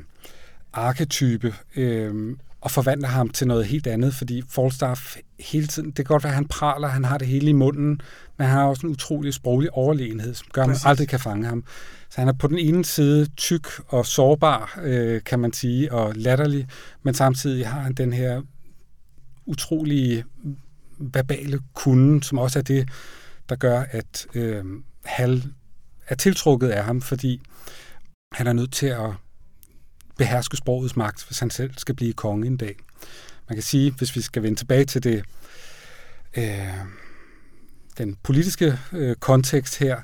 arketype, øh, og forvandler ham til noget helt andet, fordi Falstaff hele tiden, det kan godt være, at han praler, han har det hele i munden, men han har også en utrolig sproglig overlegenhed, som gør, at man aldrig kan fange ham. Så han er på den ene side tyk og sårbar, øh, kan man sige, og latterlig, men samtidig har han den her utrolige verbale kunde, som også er det, der gør, at øh, Hal er tiltrukket af ham, fordi han er nødt til at beherske sprogets magt, hvis han selv skal blive konge en dag. Man kan sige, hvis vi skal vende tilbage til det, øh, den politiske øh, kontekst her,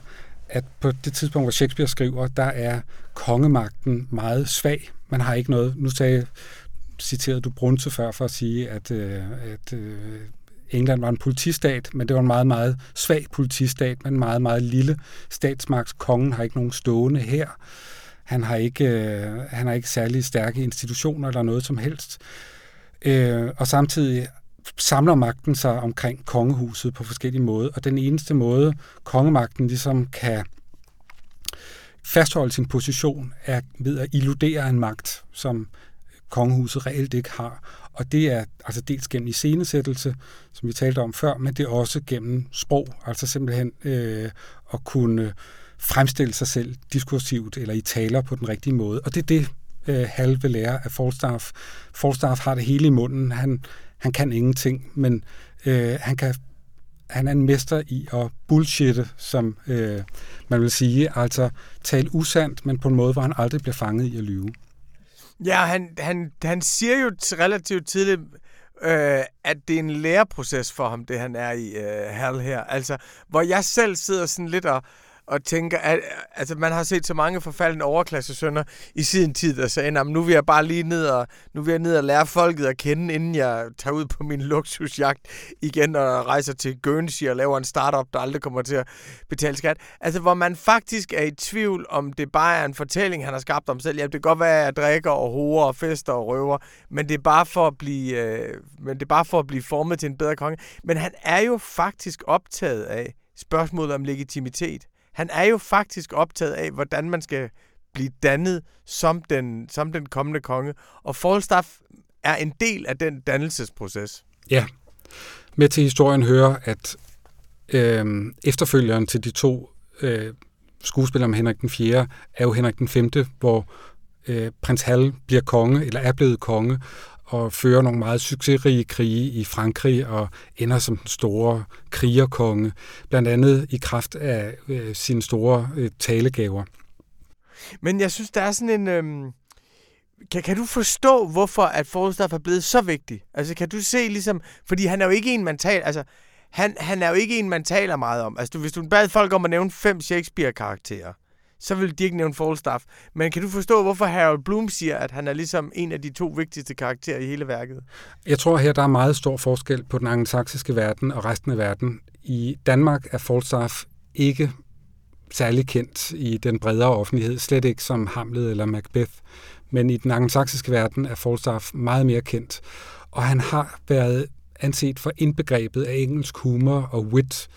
at på det tidspunkt, hvor Shakespeare skriver, der er kongemagten meget svag. Man har ikke noget, nu sagde, citerede du Brunse før for at sige, at, øh, at øh, England var en politistat, men det var en meget, meget svag politistat, men en meget, meget lille statsmagt. Kongen har ikke nogen stående her. Han har ikke, øh, han har ikke særlig stærke institutioner eller noget som helst. Øh, og samtidig samler magten sig omkring kongehuset på forskellige måder, og den eneste måde, kongemagten ligesom kan fastholde sin position, er ved at illudere en magt, som kongehuset reelt ikke har. Og det er altså dels gennem iscenesættelse, som vi talte om før, men det er også gennem sprog, altså simpelthen øh, at kunne fremstille sig selv diskursivt eller i taler på den rigtige måde. Og det er det, øh, Hal vil lære af Falstaff. Falstaff har det hele i munden. Han, han kan ingenting, men øh, han kan han er en mester i at bullshitte, som øh, man vil sige, altså tale usandt, men på en måde, hvor han aldrig bliver fanget i at lyve. Ja, han, han, han siger jo relativt tidligt, øh, at det er en læreproces for ham, det han er i øh, Hal her. Altså, hvor jeg selv sidder sådan lidt og, og tænker, at altså, man har set så mange forfaldende overklassesønner i sin tid, der sagde, nu vil jeg bare lige ned og, nu vil jeg ned og lære folket at kende, inden jeg tager ud på min luksusjagt igen og rejser til Guernsey og laver en startup, der aldrig kommer til at betale skat. Altså, hvor man faktisk er i tvivl, om det bare er en fortælling, han har skabt om selv. Ja, det kan godt være, at jeg drikker og hoer og fester og røver, men det er bare for at blive, øh, men det er bare for at blive formet til en bedre konge. Men han er jo faktisk optaget af spørgsmålet om legitimitet. Han er jo faktisk optaget af, hvordan man skal blive dannet som den, som den kommende konge. Og Falstaff er en del af den dannelsesproces. Ja. Med til historien hører, at øh, efterfølgeren til de to øh, skuespillere om Henrik den 4. er jo Henrik den 5., hvor øh, prins Hal bliver konge, eller er blevet konge, og fører nogle meget succesrige krige i Frankrig og ender som den store krigerkonge, blandt andet i kraft af øh, sine store øh, talegaver. Men jeg synes, der er sådan en... Øh... kan, kan du forstå, hvorfor at Forstaff er blevet så vigtig? Altså, kan du se ligesom... Fordi han er jo ikke en, man taler... Altså, han, han er jo ikke en, man taler meget om. Altså, du, hvis du bad folk om at nævne fem Shakespeare-karakterer, så vil de ikke nævne Falstaff. Men kan du forstå, hvorfor Harold Bloom siger, at han er ligesom en af de to vigtigste karakterer i hele værket? Jeg tror her, der er meget stor forskel på den angelsaksiske verden og resten af verden. I Danmark er Falstaff ikke særlig kendt i den bredere offentlighed, slet ikke som Hamlet eller Macbeth. Men i den angelsaksiske verden er Falstaff meget mere kendt. Og han har været anset for indbegrebet af engelsk humor og wit.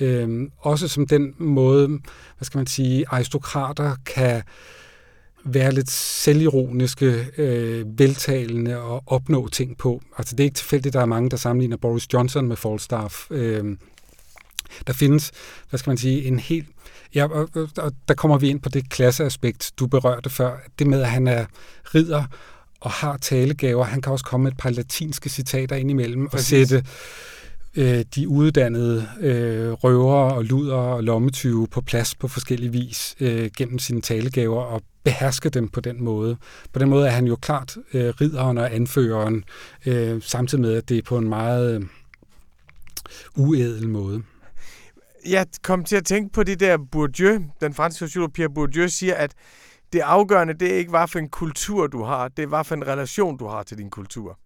Øhm, også som den måde, hvad skal man sige, aristokrater kan være lidt selvironiske, øh, veltalende og opnå ting på. Altså det er ikke tilfældigt, at der er mange, der sammenligner Boris Johnson med Falstaff. Øhm, der findes, hvad skal man sige, en helt... Ja, og, og der kommer vi ind på det klasseaspekt, du berørte før. Det med, at han er ridder og har talegaver. Han kan også komme med et par latinske citater ind imellem Præcis. og sætte øh, de uddannede øh, røvere og luder og lommetyve på plads på forskellige vis øh, gennem sine talegaver og beherske dem på den måde. På den måde er han jo klart øh, ridderen og anføreren, øh, samtidig med, at det er på en meget øh, uædel måde. Jeg kom til at tænke på det der Bourdieu, den franske sociolog Pierre Bourdieu siger, at det afgørende, det er ikke, hvad for en kultur du har, det er, hvad for en relation du har til din kultur.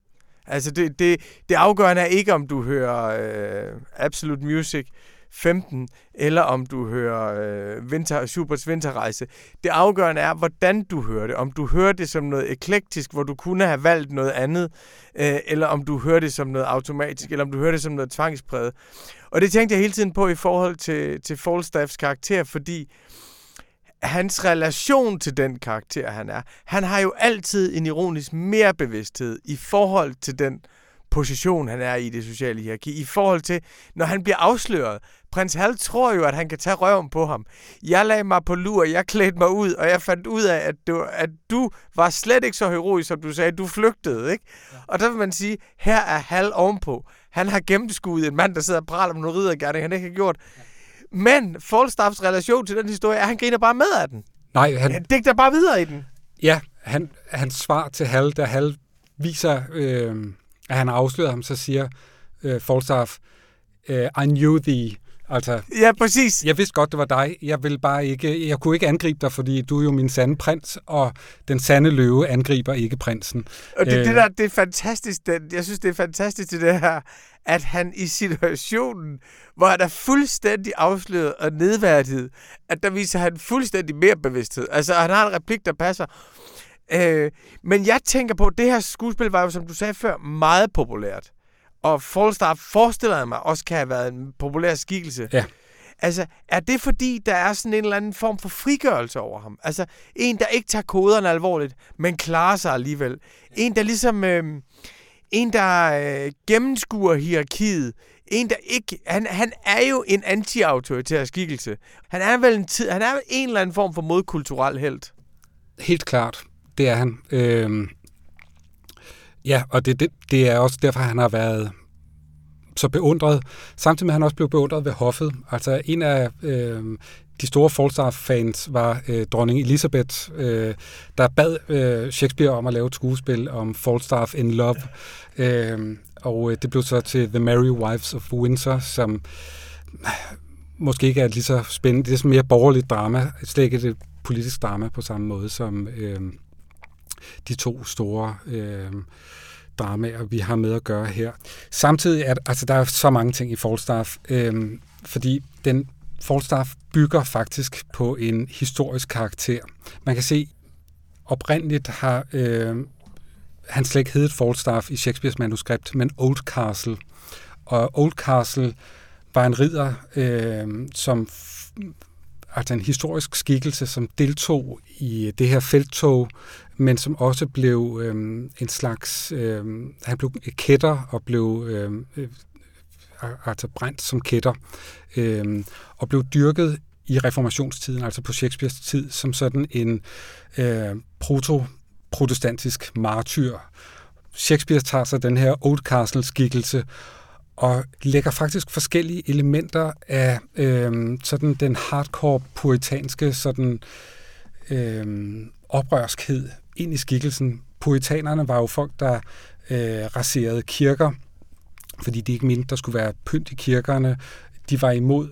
Altså, det, det, det afgørende er ikke, om du hører øh, Absolute Music 15, eller om du hører øh, Winter, Super's Vinterrejse. Det afgørende er, hvordan du hører det. Om du hører det som noget eklektisk, hvor du kunne have valgt noget andet, øh, eller om du hører det som noget automatisk, eller om du hører det som noget tvangspræget. Og det tænkte jeg hele tiden på i forhold til, til Falstaffs karakter, fordi hans relation til den karakter, han er. Han har jo altid en ironisk mere bevidsthed i forhold til den position, han er i det sociale hierarki. I forhold til, når han bliver afsløret. Prins Hal tror jo, at han kan tage røven på ham. Jeg lagde mig på lur, jeg klædte mig ud, og jeg fandt ud af, at du, at du var slet ikke så heroisk, som du sagde. Du flygtede, ikke? Ja. Og der vil man sige, her er Hal ovenpå. Han har gennemskuet en mand, der sidder og praler med noget riddergærning, han ikke har gjort. Ja. Men Falstaffs relation til den historie er, at han griner bare med af den. Nej, han... Han digter bare videre i den. Ja, han, hans svar til Hal, da Hal viser, øh, at han har afsløret ham, så siger øh, Falstaff, øh, I knew thee. Altså, ja, præcis. Jeg vidste godt, det var dig. Jeg vil bare ikke, jeg kunne ikke angribe dig, fordi du er jo min sande prins, og den sande løve angriber ikke prinsen. Og det, øh, det der, det er fantastisk. Det, jeg synes, det er fantastisk det her, at han i situationen, hvor han er fuldstændig afsløret og nedværdiget, at der viser han fuldstændig mere bevidsthed. Altså, han har en replik, der passer. Øh, men jeg tænker på, at det her skuespil var jo, som du sagde før, meget populært. Og Falstaff forestiller jeg mig også kan have været en populær skikkelse. Ja. Altså, er det fordi, der er sådan en eller anden form for frigørelse over ham? Altså, en, der ikke tager koderne alvorligt, men klarer sig alligevel. En, der ligesom... Øh, en, der øh, gennemskuer hierarkiet. En, der ikke... Han, han er jo en anti-autoritær skikkelse. Han er vel en, tid, han er en eller anden form for modkulturel held. Helt klart. Det er han. Øh, ja, og det, det, det er også derfor, han har været så beundret. Samtidig med, at han også blev beundret ved hoffet. Altså en af øh, de store Falstaff-fans var øh, dronning Elizabeth, øh, der bad øh, Shakespeare om at lave et skuespil om Falstaff in Love. Øh, og øh, det blev så til The Merry Wives of Windsor, som måske ikke er lige så spændende. Det er sådan mere borgerligt drama, slet ikke et politisk drama på samme måde som øh, de to store øh, dramaer, vi har med at gøre her. Samtidig er altså, der er så mange ting i Falstaff, øh, fordi den Falstaff bygger faktisk på en historisk karakter. Man kan se, oprindeligt har øh, han slet ikke heddet Falstaff i Shakespeares manuskript, men Oldcastle. Og Oldcastle var en ridder, øh, som altså en historisk skikkelse, som deltog i det her felttog men som også blev øh, en slags, øh, han blev kætter og blev øhm, øh, altså brændt som kætter, øh, og blev dyrket i reformationstiden, altså på Shakespeares tid, som sådan en øh, proto-protestantisk martyr. Shakespeare tager så den her Old Castle-skikkelse og lægger faktisk forskellige elementer af øh, sådan den hardcore puritanske sådan øh, oprørskhed ind i skikkelsen. Puritanerne var jo folk, der øh, raserede kirker, fordi de ikke mente, der skulle være pynt i kirkerne. De var imod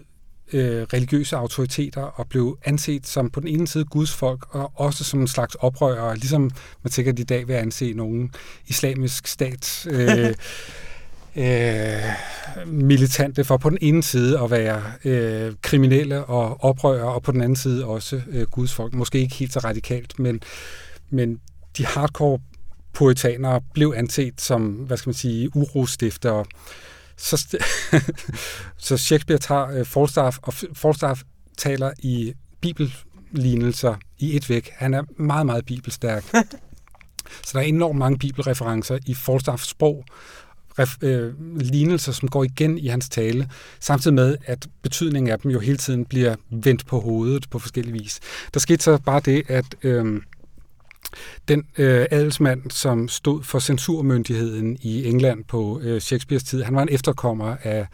øh, religiøse autoriteter og blev anset som på den ene side Guds folk, og også som en slags oprørere, ligesom man sikkert i dag vil anse nogen islamisk stat øh, øh, militante for på den ene side at være øh, kriminelle og oprørere, og på den anden side også øh, Guds folk. Måske ikke helt så radikalt, men, men de hardcore puritanere blev anset som, hvad skal man sige, urostiftere. Så, så Shakespeare tager øh, Falstaff, og Falstaff taler i bibellignelser i et væk. Han er meget, meget bibelstærk. Så der er enormt mange bibelreferencer i Falstaffs sprog, øh, lignelser, som går igen i hans tale, samtidig med, at betydningen af dem jo hele tiden bliver vendt på hovedet på forskellige vis. Der skete så bare det, at øh, den øh, adelsmand, som stod for censurmyndigheden i England på øh, Shakespeares tid, han var en efterkommer af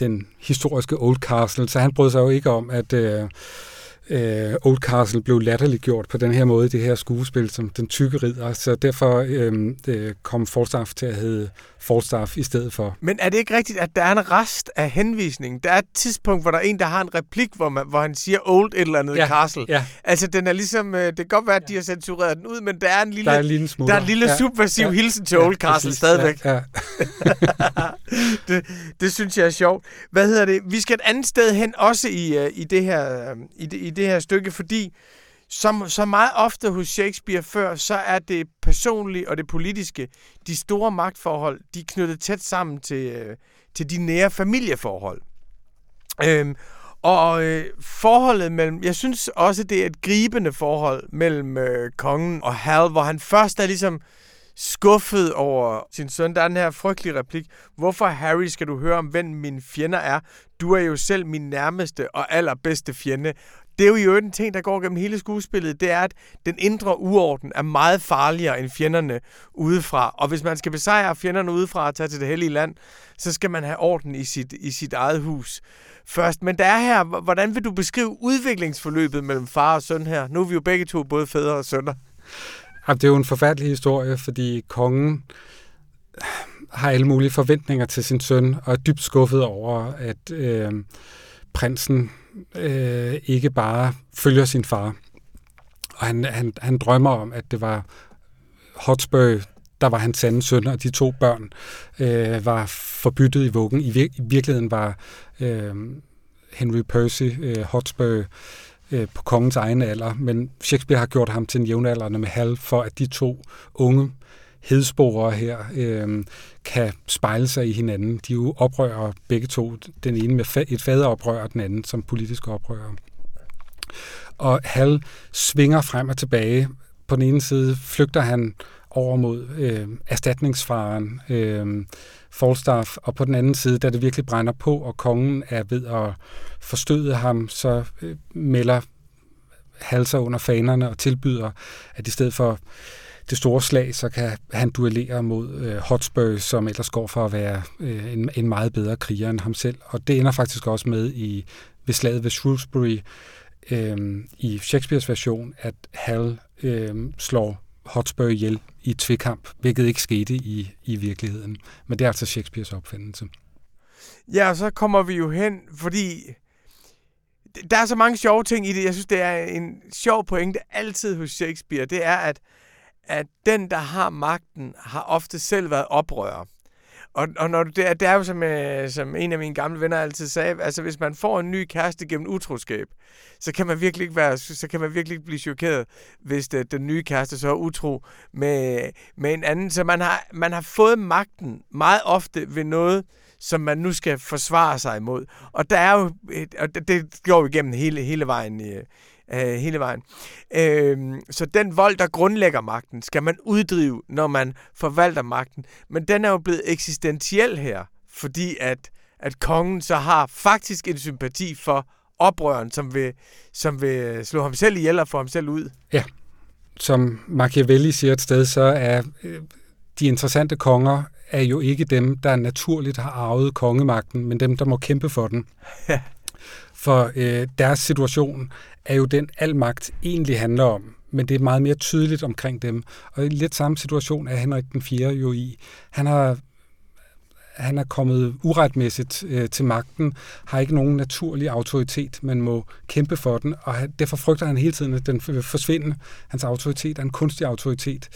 den historiske Oldcastle, så han brød sig jo ikke om, at øh, øh, Oldcastle blev latterliggjort på den her måde, det her skuespil som den tykke ridder, så derfor øh, øh, kom Falstaff til at hedde Falstaff i stedet for. Men er det ikke rigtigt, at der er en rest af henvisning? Der er et tidspunkt, hvor der er en, der har en replik, hvor, man, hvor han siger Old et eller andet ja, Castle. Ja. Altså, den er ligesom, øh, det kan godt være, at de har censureret den ud, men der er en lille, der er en lille, der er en lille ja, subversiv ja, hilsen til ja, Old Castle præcis, stadigvæk. Ja, ja. det, det synes jeg er sjovt. Hvad hedder det? Vi skal et andet sted hen, også i, uh, i, det, her, uh, i, det, i det her stykke, fordi som så meget ofte hos Shakespeare før, så er det personlige og det politiske, de store magtforhold, de er knyttet tæt sammen til, øh, til de nære familieforhold. Øhm, og øh, forholdet mellem, jeg synes også, det er et gribende forhold mellem øh, kongen og Hal, hvor han først er ligesom skuffet over sin søn. Der er den her frygtelige replik. Hvorfor, Harry, skal du høre om, hvem mine fjender er? Du er jo selv min nærmeste og allerbedste fjende det er jo en ting, der går gennem hele skuespillet, det er, at den indre uorden er meget farligere end fjenderne udefra. Og hvis man skal besejre fjenderne udefra og tage til det hellige land, så skal man have orden i sit, i sit eget hus først. Men der er her, hvordan vil du beskrive udviklingsforløbet mellem far og søn her? Nu er vi jo begge to både fædre og sønner. Det er jo en forfærdelig historie, fordi kongen har alle mulige forventninger til sin søn, og er dybt skuffet over, at øh, prinsen øh, ikke bare følger sin far. Og han, han, han drømmer om, at det var Hotspur, der var hans sande søn, og de to børn øh, var forbyttet i vuggen. I, vir- i virkeligheden var øh, Henry Percy øh, Hotspur øh, på kongens egen alder, men Shakespeare har gjort ham til en jævnaldrende med Hal, for at de to unge hedsporer her øh, kan spejle sig i hinanden. De jo oprører begge to, den ene med et faderoprør, og den anden som politisk oprører. Og Hal svinger frem og tilbage. På den ene side flygter han over mod øh, erstatningsfaren øh, Falstaff, og på den anden side, da det virkelig brænder på, og kongen er ved at forstøde ham, så øh, melder halser under fanerne og tilbyder, at i stedet for det store slag, så kan han duellere mod øh, Hotspur, som ellers går for at være øh, en, en meget bedre kriger end ham selv. Og det ender faktisk også med i ved slaget ved Shrewsbury øh, i Shakespeares version, at Hal øh, slår Hotspur ihjel i tvekamp, hvilket ikke skete i, i virkeligheden. Men det er altså Shakespeares opfindelse. Ja, og så kommer vi jo hen, fordi der er så mange sjove ting i det. Jeg synes, det er en sjov pointe altid hos Shakespeare. Det er, at at den, der har magten, har ofte selv været oprører. Og, og når det, er, det er jo som, øh, som en af mine gamle venner altid sagde, altså hvis man får en ny kæreste gennem utroskab, så kan man virkelig ikke være, så kan man virkelig ikke blive chokeret, hvis det, den nye kæreste så er utro med, med en anden. Så man har, man har fået magten meget ofte ved noget, som man nu skal forsvare sig imod. Og der er jo, et, og det, det går vi igennem hele, hele vejen i, øh, hele vejen. Øh, så den vold, der grundlægger magten, skal man uddrive, når man forvalter magten. Men den er jo blevet eksistentiel her, fordi at, at kongen så har faktisk en sympati for oprøren, som vil, som vil slå ham selv ihjel og få ham selv ud. Ja, som Machiavelli siger et sted, så er øh, de interessante konger er jo ikke dem, der naturligt har arvet kongemagten, men dem, der må kæmpe for den. For øh, deres situation er jo den, al magt egentlig handler om, men det er meget mere tydeligt omkring dem. Og i lidt samme situation er Henrik den 4. jo i. Han har han er kommet uretmæssigt øh, til magten, har ikke nogen naturlig autoritet, man må kæmpe for den, og derfor frygter han hele tiden, at den vil forsvinde. Hans autoritet er en kunstig autoritet,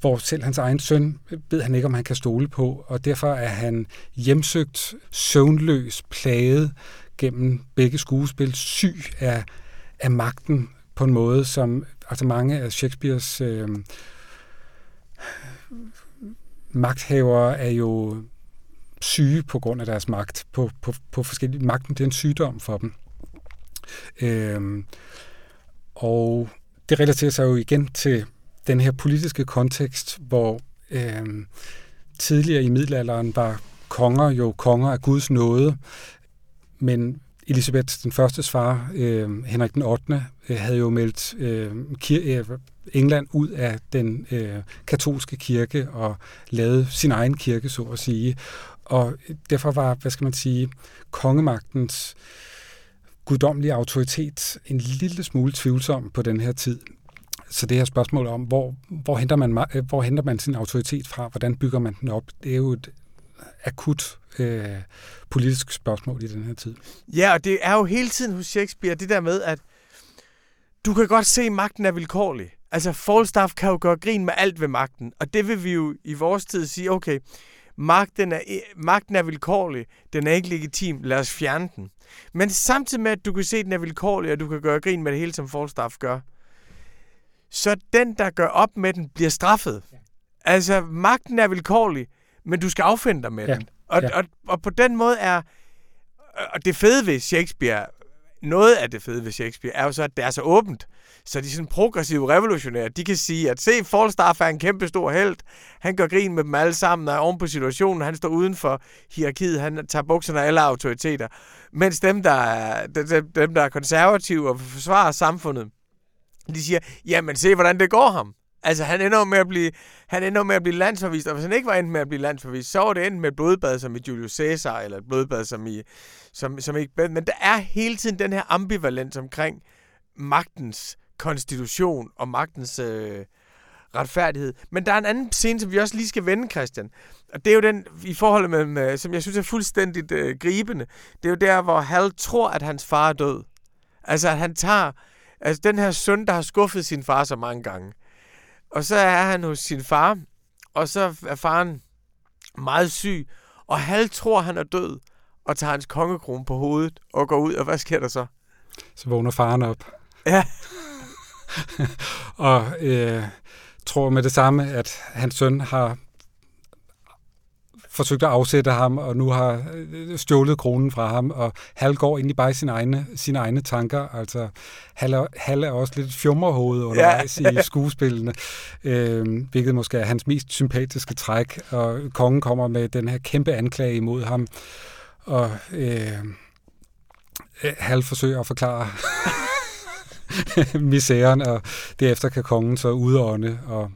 hvor selv hans egen søn ved han ikke, om han kan stole på, og derfor er han hjemsøgt, søvnløs, plaget gennem begge skuespil, syg af, af magten på en måde, som altså mange af Shakespeares øh, magthavere er jo syge på grund af deres magt. På, på, på forskellige magten det er en sygdom for dem. Øh, og det relaterer sig jo igen til den her politiske kontekst hvor øh, tidligere i middelalderen var konger jo konger af Guds nåde men Elisabeth den første far, øh, Henrik den 8., øh, havde jo meldt øh, øh, England ud af den øh, katolske kirke og lavet sin egen kirke, så at sige. Og derfor var, hvad skal man sige, kongemagtens guddommelige autoritet en lille smule tvivlsom på den her tid. Så det her spørgsmål om, hvor, hvor, henter man, hvor henter man sin autoritet fra, hvordan bygger man den op, det er jo et akut øh, politisk spørgsmål i den her tid. Ja, og det er jo hele tiden hos Shakespeare det der med, at du kan godt se, at magten er vilkårlig. Altså, Falstaff kan jo gøre grin med alt ved magten, og det vil vi jo i vores tid sige, okay, magten er, magten er vilkårlig, den er ikke legitim, lad os fjerne den. Men samtidig med, at du kan se, at den er vilkårlig, og du kan gøre grin med det hele, som Falstaff gør, så den, der gør op med den, bliver straffet. Altså, magten er vilkårlig, men du skal affinde dig med ja. den. Og, ja. og, og på den måde er... Og det fede ved Shakespeare, noget af det fede ved Shakespeare, er jo så, at det er så åbent. Så de sådan progressive revolutionære. De kan sige, at se, Falstaff er en kæmpe stor held. Han gør grin med dem alle sammen og er oven på situationen. Han står uden for hierarkiet. Han tager bukserne af alle autoriteter. Mens dem, der er, dem, der er konservative og forsvarer samfundet, de siger, jamen se, hvordan det går ham. Altså, han ender med at blive, han ender med at blive landsforvist, og hvis han ikke var endt med at blive landsforvist, så var det endt med et blodbad som i Julius Caesar, eller et blodbad som i, som, som ikke, men der er hele tiden den her ambivalens omkring magtens konstitution og magtens øh, retfærdighed. Men der er en anden scene, som vi også lige skal vende, Christian. Og det er jo den i forhold med, som jeg synes er fuldstændig øh, gribende. Det er jo der, hvor Hal tror, at hans far er død. Altså, at han tager... Altså, den her søn, der har skuffet sin far så mange gange. Og så er han hos sin far, og så er faren meget syg, og Hal tror, han er død, og tager hans kongekrone på hovedet og går ud, og hvad sker der så? Så vågner faren op. Ja. og øh, tror med det samme, at hans søn har forsøgt at afsætte ham, og nu har øh, stjålet kronen fra ham, og Hal går egentlig bare i sine egne, sine egne tanker. Altså, Hal er, Hal er også lidt fjummerhoved undervejs ja. i skuespillene, øh, hvilket måske er hans mest sympatiske træk, og kongen kommer med den her kæmpe anklage imod ham, og øh, Hal forsøger at forklare misæren, og derefter kan kongen så udånde og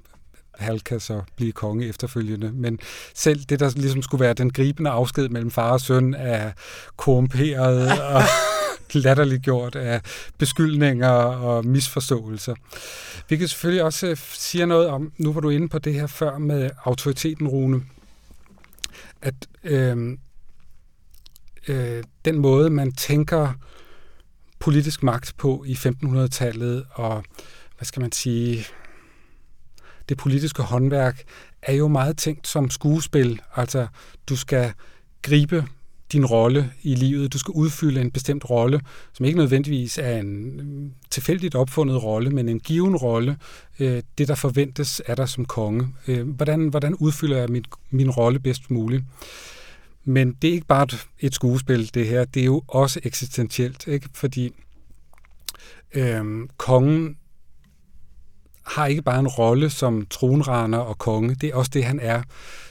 Hal kan så blive konge efterfølgende. Men selv det, der ligesom skulle være den gribende afsked mellem far og søn, er korrumperet og latterligt gjort af beskyldninger og misforståelser. Vi kan selvfølgelig også øh, sige noget om, nu var du inde på det her før med autoriteten, Rune, at øh, øh, den måde, man tænker politisk magt på i 1500-tallet, og hvad skal man sige, det politiske håndværk er jo meget tænkt som skuespil. Altså, du skal gribe din rolle i livet. Du skal udfylde en bestemt rolle, som ikke nødvendigvis er en mm, tilfældigt opfundet rolle, men en given rolle. Øh, det, der forventes af dig som konge. Øh, hvordan, hvordan udfylder jeg min, min rolle bedst muligt? Men det er ikke bare et skuespil, det her. Det er jo også eksistentielt, ikke? fordi øhm, kongen har ikke bare en rolle som tronraner og konge, det er også det, han er.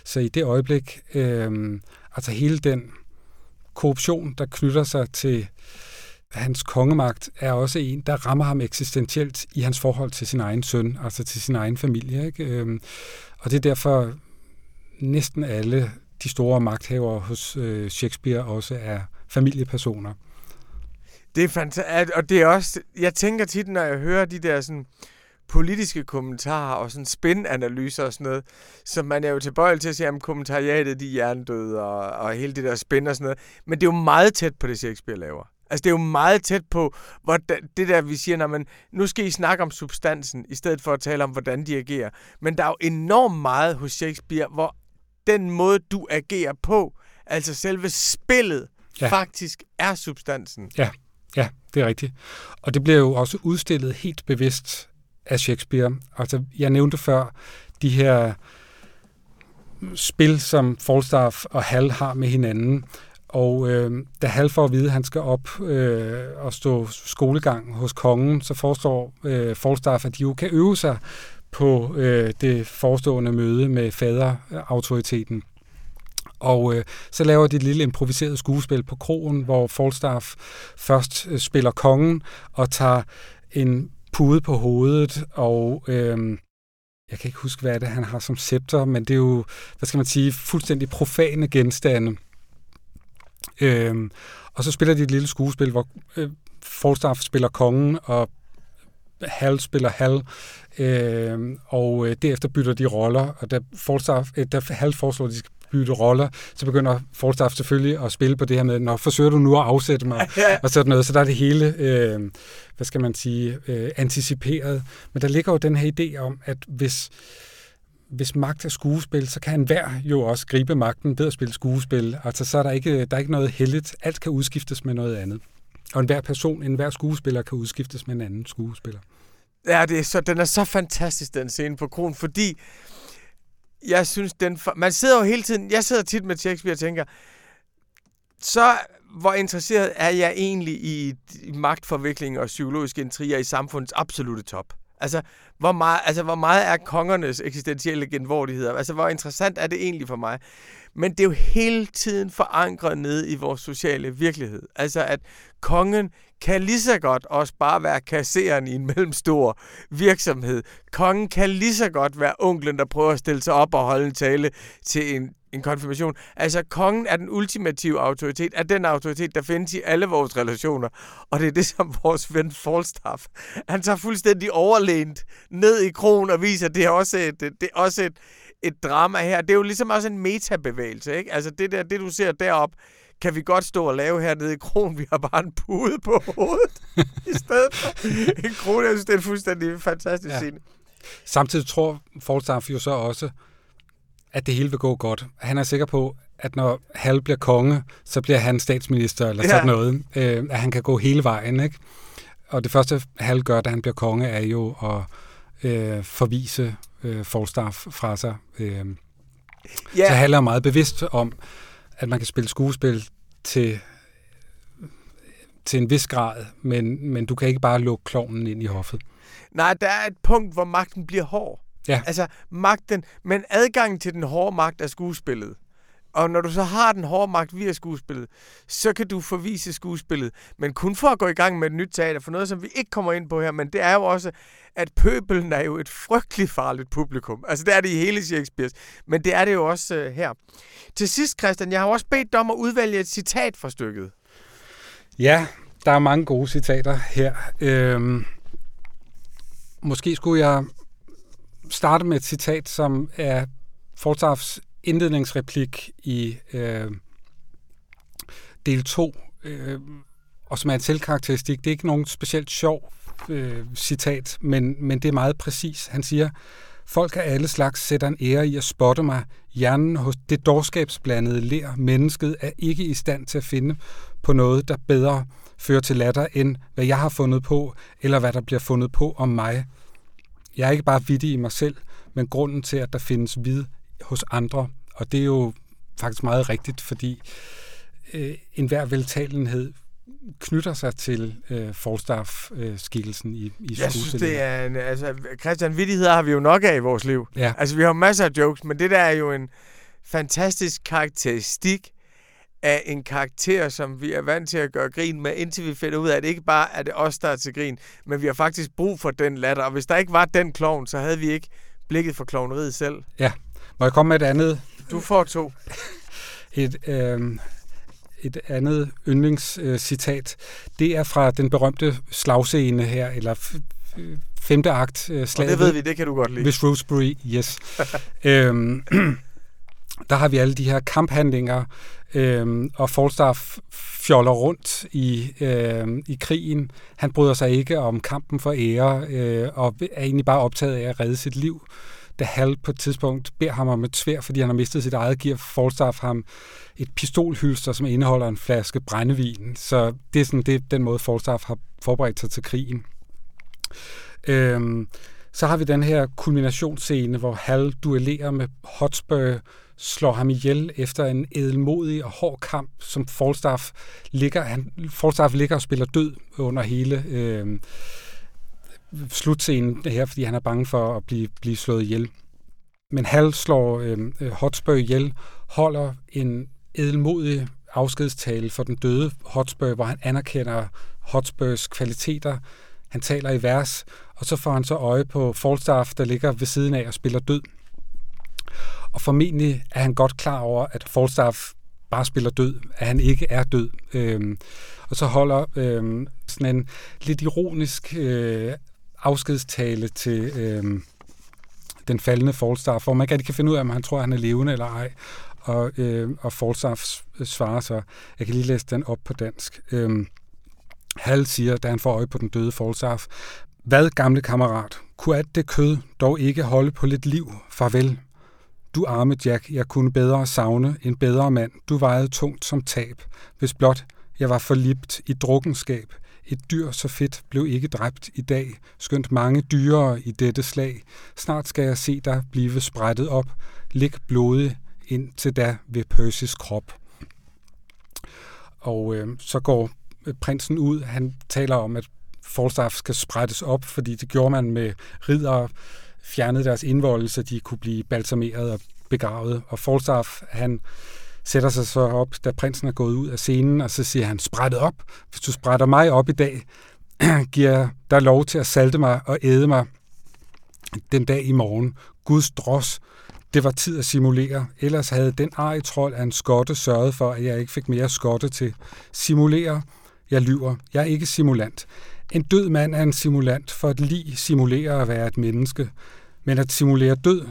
Så i det øjeblik, øh, altså hele den korruption, der knytter sig til hans kongemagt, er også en, der rammer ham eksistentielt i hans forhold til sin egen søn, altså til sin egen familie. Ikke? Øh, og det er derfor næsten alle de store magthavere hos øh, Shakespeare også er familiepersoner. Det er fantastisk, og det er også, jeg tænker tit, når jeg hører de der sådan, politiske kommentarer og sådan spændanalyser og sådan noget, så man er jo tilbøjelig til at sige, at kommentariatet de er hjernedøde og, og hele det der spænd og sådan noget. Men det er jo meget tæt på det, Shakespeare laver. Altså, det er jo meget tæt på hvordan, det der, vi siger, man, nu skal I snakke om substansen, i stedet for at tale om, hvordan de agerer. Men der er jo enormt meget hos Shakespeare, hvor den måde, du agerer på, altså selve spillet, ja. faktisk er substansen. Ja, ja, det er rigtigt. Og det bliver jo også udstillet helt bevidst af Shakespeare. Altså, jeg nævnte før de her spil, som Falstaff og Hal har med hinanden. Og øh, da Hal får at vide, at han skal op øh, og stå skolegang hos kongen, så forestår øh, Falstaff, at de jo kan øve sig på øh, det forestående møde med faderautoriteten. Og øh, så laver de et lille improviseret skuespil på krogen, hvor Falstaff først øh, spiller kongen og tager en pude på hovedet, og øh, jeg kan ikke huske, hvad det er, han har som scepter, men det er jo, hvad skal man sige, fuldstændig profane genstande. Øh, og så spiller de et lille skuespil, hvor øh, Falstaff spiller kongen, og Hal spiller Hal, øh, og øh, derefter bytter de roller, og da, Falstaff, øh, da Hal foreslår, at de skal bytte roller, så begynder Falstaff selvfølgelig at spille på det her med, når forsøger du nu at afsætte mig, og sådan noget. Så der er det hele, øh, hvad skal man sige, øh, anticiperet. Men der ligger jo den her idé om, at hvis, hvis magt er skuespil, så kan enhver jo også gribe magten ved at spille skuespil. Altså, så er der ikke, der er ikke noget heldigt. Alt kan udskiftes med noget andet. Og enhver person, enhver skuespiller kan udskiftes med en anden skuespiller. Ja, det er så, den er så fantastisk, den scene på kronen, fordi jeg synes, den... For, man sidder jo hele tiden... Jeg sidder tit med Shakespeare og tænker, så hvor interesseret er jeg egentlig i, magtforvikling og psykologiske intriger i samfundets absolute top? Altså hvor, meget, altså, hvor meget er kongernes eksistentielle genvordigheder? Altså, hvor interessant er det egentlig for mig? Men det er jo hele tiden forankret ned i vores sociale virkelighed. Altså, at kongen kan lige så godt også bare være kasseren i en mellemstor virksomhed. Kongen kan lige så godt være onklen, der prøver at stille sig op og holde en tale til en, en konfirmation. Altså, kongen er den ultimative autoritet, er den autoritet, der findes i alle vores relationer. Og det er det, som vores ven Falstaff, han tager fuldstændig overlænt ned i kronen og viser, at det er også et, det er også et, et drama her. Det er jo ligesom også en metabevægelse, ikke? Altså, det der, det du ser derop kan vi godt stå og lave hernede i kronen. Vi har bare en pude på hovedet i stedet for en krone. Jeg synes, det er en fuldstændig fantastisk ja. scene. Samtidig tror Falstaff jo så også, at det hele vil gå godt. Han er sikker på, at når Hal bliver konge, så bliver han statsminister eller sådan ja. noget. Øh, at han kan gå hele vejen, ikke? Og det første, Hal gør, da han bliver konge, er jo at øh, forvise øh, Falstaff fra sig. Øh. Ja. Så Hal er meget bevidst om, at man kan spille skuespil til, til en vis grad, men, men du kan ikke bare lukke klovnen ind i hoffet. Nej, der er et punkt, hvor magten bliver hård. Ja. Altså magten, men adgangen til den hårde magt er skuespillet. Og når du så har den hårde magt via skuespillet, så kan du forvise skuespillet. Men kun for at gå i gang med et nyt teater, for noget, som vi ikke kommer ind på her, men det er jo også, at pøbelen er jo et frygteligt farligt publikum. Altså det er det i hele Shakespeare, men det er det jo også uh, her. Til sidst, Christian, jeg har også bedt dig om at udvælge et citat fra stykket. Ja, der er mange gode citater her. Øhm, måske skulle jeg starte med et citat, som er Fortafs indledningsreplik i øh, del 2, øh, og som er en selvkarakteristik. Det er ikke nogen specielt sjov øh, citat, men, men det er meget præcis. Han siger, Folk af alle slags sætter en ære i at spotte mig. Hjernen hos det dårskabsblandede lær mennesket er ikke i stand til at finde på noget, der bedre fører til latter, end hvad jeg har fundet på, eller hvad der bliver fundet på om mig. Jeg er ikke bare vittig i mig selv, men grunden til, at der findes vid hos andre. Og det er jo faktisk meget rigtigt, fordi øh, enhver veltalenhed knytter sig til øh, Falstaff-skikkelsen i, i Jeg synes, det er en... Altså, Christian, vittigheder har vi jo nok af i vores liv. Ja. Altså, vi har masser af jokes, men det der er jo en fantastisk karakteristik af en karakter, som vi er vant til at gøre grin med, indtil vi finder ud af, at det ikke bare er det os, der er til grin, men vi har faktisk brug for den latter. Og hvis der ikke var den klovn, så havde vi ikke blikket for klovneriet selv. Ja. Må jeg komme med et andet? Du får to. Et, øh, et andet yndlingscitat. Det er fra den berømte slagscene her, eller femte akt. Øh, slaget Og det ved vi, det kan du godt lide. Miss Rosebery, yes. øhm, der har vi alle de her kamphandlinger, øhm, og Falstaff fjoller rundt i, øhm, i krigen. Han bryder sig ikke om kampen for ære, øh, og er egentlig bare optaget af at redde sit liv. Da Hal på et tidspunkt beder ham om et svær, fordi han har mistet sit eget, giver Falstaff ham et pistolhylster, som indeholder en flaske brændevin. Så det er, sådan, det er den måde, Falstaff har forberedt sig til krigen. Øhm, så har vi den her kulminationsscene, hvor Hal duellerer med Hotspur, slår ham ihjel efter en edelmodig og hård kamp, som Falstaff ligger, han, Falstaff ligger og spiller død under hele øh, slutscenen her, fordi han er bange for at blive, blive slået ihjel. Men Hal slår øh, øh, Hotspur ihjel, holder en edelmodig afskedstale for den døde Hotspur, hvor han anerkender Hotspurs kvaliteter. Han taler i vers, og så får han så øje på Falstaff, der ligger ved siden af og spiller død. Og formentlig er han godt klar over, at Falstaff bare spiller død, at han ikke er død. Øhm, og så holder øhm, sådan en lidt ironisk øh, afskedstale til øh, den faldende Falstaff, hvor man ikke rigtig kan finde ud af, om han tror, at han er levende eller ej. Og, øhm, øh, og Falstaff svarer så, jeg kan lige læse den op på dansk. Øh, Hal siger, da han får øje på den døde Falstaff, hvad, gamle kammerat, kunne at det kød dog ikke holde på lidt liv? Farvel. Du arme Jack, jeg kunne bedre savne en bedre mand. Du vejede tungt som tab. Hvis blot jeg var forlibt i drukkenskab. Et dyr så fedt blev ikke dræbt i dag, skønt mange dyrere i dette slag. Snart skal jeg se dig blive sprættet op. Lig blodet ind til da ved Percys krop. Og øh, så går øh, prinsen ud. Han taler om, at Falstaff skal sprættes op, fordi det gjorde man med ridder, fjernede deres indvold, så de kunne blive balsameret og begravet. Og Falstaff, han sætter sig så op, da prinsen er gået ud af scenen, og så siger han, sprættet op. Hvis du sprætter mig op i dag, giver der dig lov til at salte mig og æde mig den dag i morgen. Guds dros, det var tid at simulere. Ellers havde den arige trold af en skotte sørget for, at jeg ikke fik mere skotte til. Simulere, jeg lyver. Jeg er ikke simulant. En død mand er en simulant, for et lig simulere at være et menneske. Men at simulere død,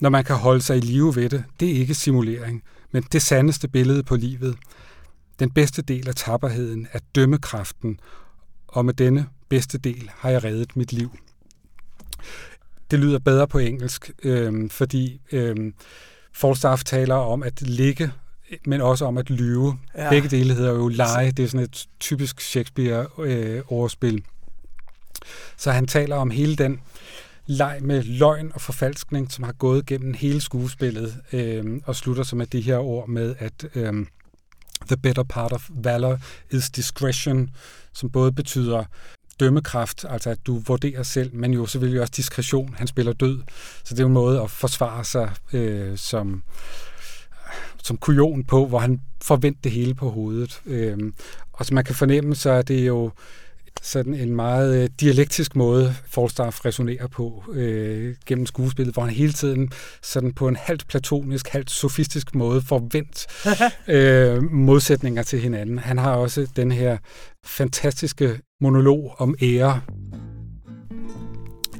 når man kan holde sig i live ved det, det er ikke simulering, men det sandeste billede på livet. Den bedste del af tapperheden er dømmekraften, og med denne bedste del har jeg reddet mit liv. Det lyder bedre på engelsk, øh, fordi øh, Falstaff taler om at ligge men også om at lyve. Ja. Begge dele hedder jo lege. Det er sådan et typisk Shakespeare-overspil. Øh, så han taler om hele den leg med løgn og forfalskning, som har gået gennem hele skuespillet, øh, og slutter så med de her ord med, at øh, the better part of valor is discretion, som både betyder dømmekraft, altså at du vurderer selv, men jo selvfølgelig også diskretion. Han spiller død, så det er en måde at forsvare sig øh, som som kujon på, hvor han forventer det hele på hovedet. Øh, og som man kan fornemme, så er det jo sådan en meget øh, dialektisk måde, Falstaff resonerer på øh, gennem skuespillet, hvor han hele tiden sådan på en halvt platonisk, halvt sofistisk måde forvent øh, modsætninger til hinanden. Han har også den her fantastiske monolog om ære,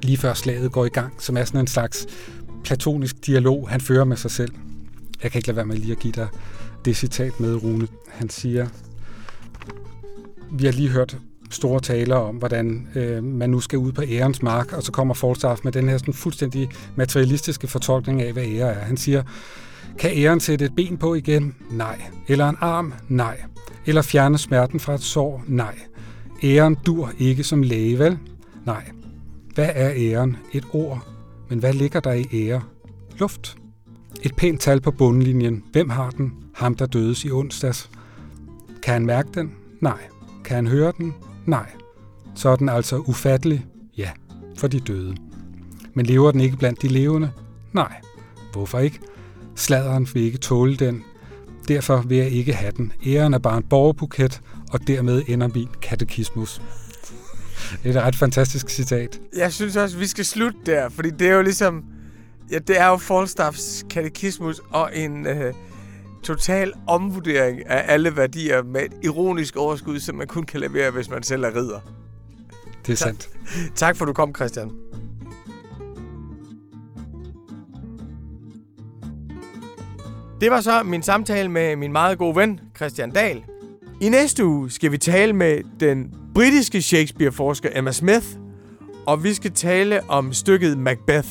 lige før slaget går i gang, som er sådan en slags platonisk dialog, han fører med sig selv. Jeg kan ikke lade være med lige at give dig det citat med, Rune. Han siger, vi har lige hørt store taler om, hvordan øh, man nu skal ud på ærens mark, og så kommer Falstaff med den her sådan fuldstændig materialistiske fortolkning af, hvad ære er. Han siger, kan æren sætte et ben på igen? Nej. Eller en arm? Nej. Eller fjerne smerten fra et sår? Nej. Æren dur ikke som læge, vel? Nej. Hvad er æren? Et ord. Men hvad ligger der i ære? Luft. Et pænt tal på bundlinjen. Hvem har den? Ham, der dødes i onsdags. Kan han mærke den? Nej. Kan han høre den? Nej. Så er den altså ufattelig? Ja, for de døde. Men lever den ikke blandt de levende? Nej. Hvorfor ikke? Sladeren vil ikke tåle den. Derfor vil jeg ikke have den. Æren er bare en borgerbuket, og dermed ender min katekismus. Det er et ret fantastisk citat. Jeg synes også, vi skal slutte der, fordi det er jo ligesom... Ja, det er jo Falstaffs katekismus og en øh, total omvurdering af alle værdier med et ironisk overskud, som man kun kan levere, hvis man selv er ridder. Det er sandt. Tak for, du kom, Christian. Det var så min samtale med min meget gode ven, Christian Dahl. I næste uge skal vi tale med den britiske Shakespeare-forsker Emma Smith, og vi skal tale om stykket Macbeth.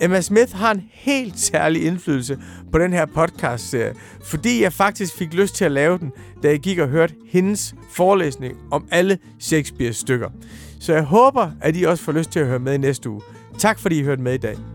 Emma Smith har en helt særlig indflydelse på den her podcast-serie, fordi jeg faktisk fik lyst til at lave den, da jeg gik og hørte hendes forelæsning om alle Shakespeare-stykker. Så jeg håber, at I også får lyst til at høre med i næste uge. Tak fordi I hørte med i dag.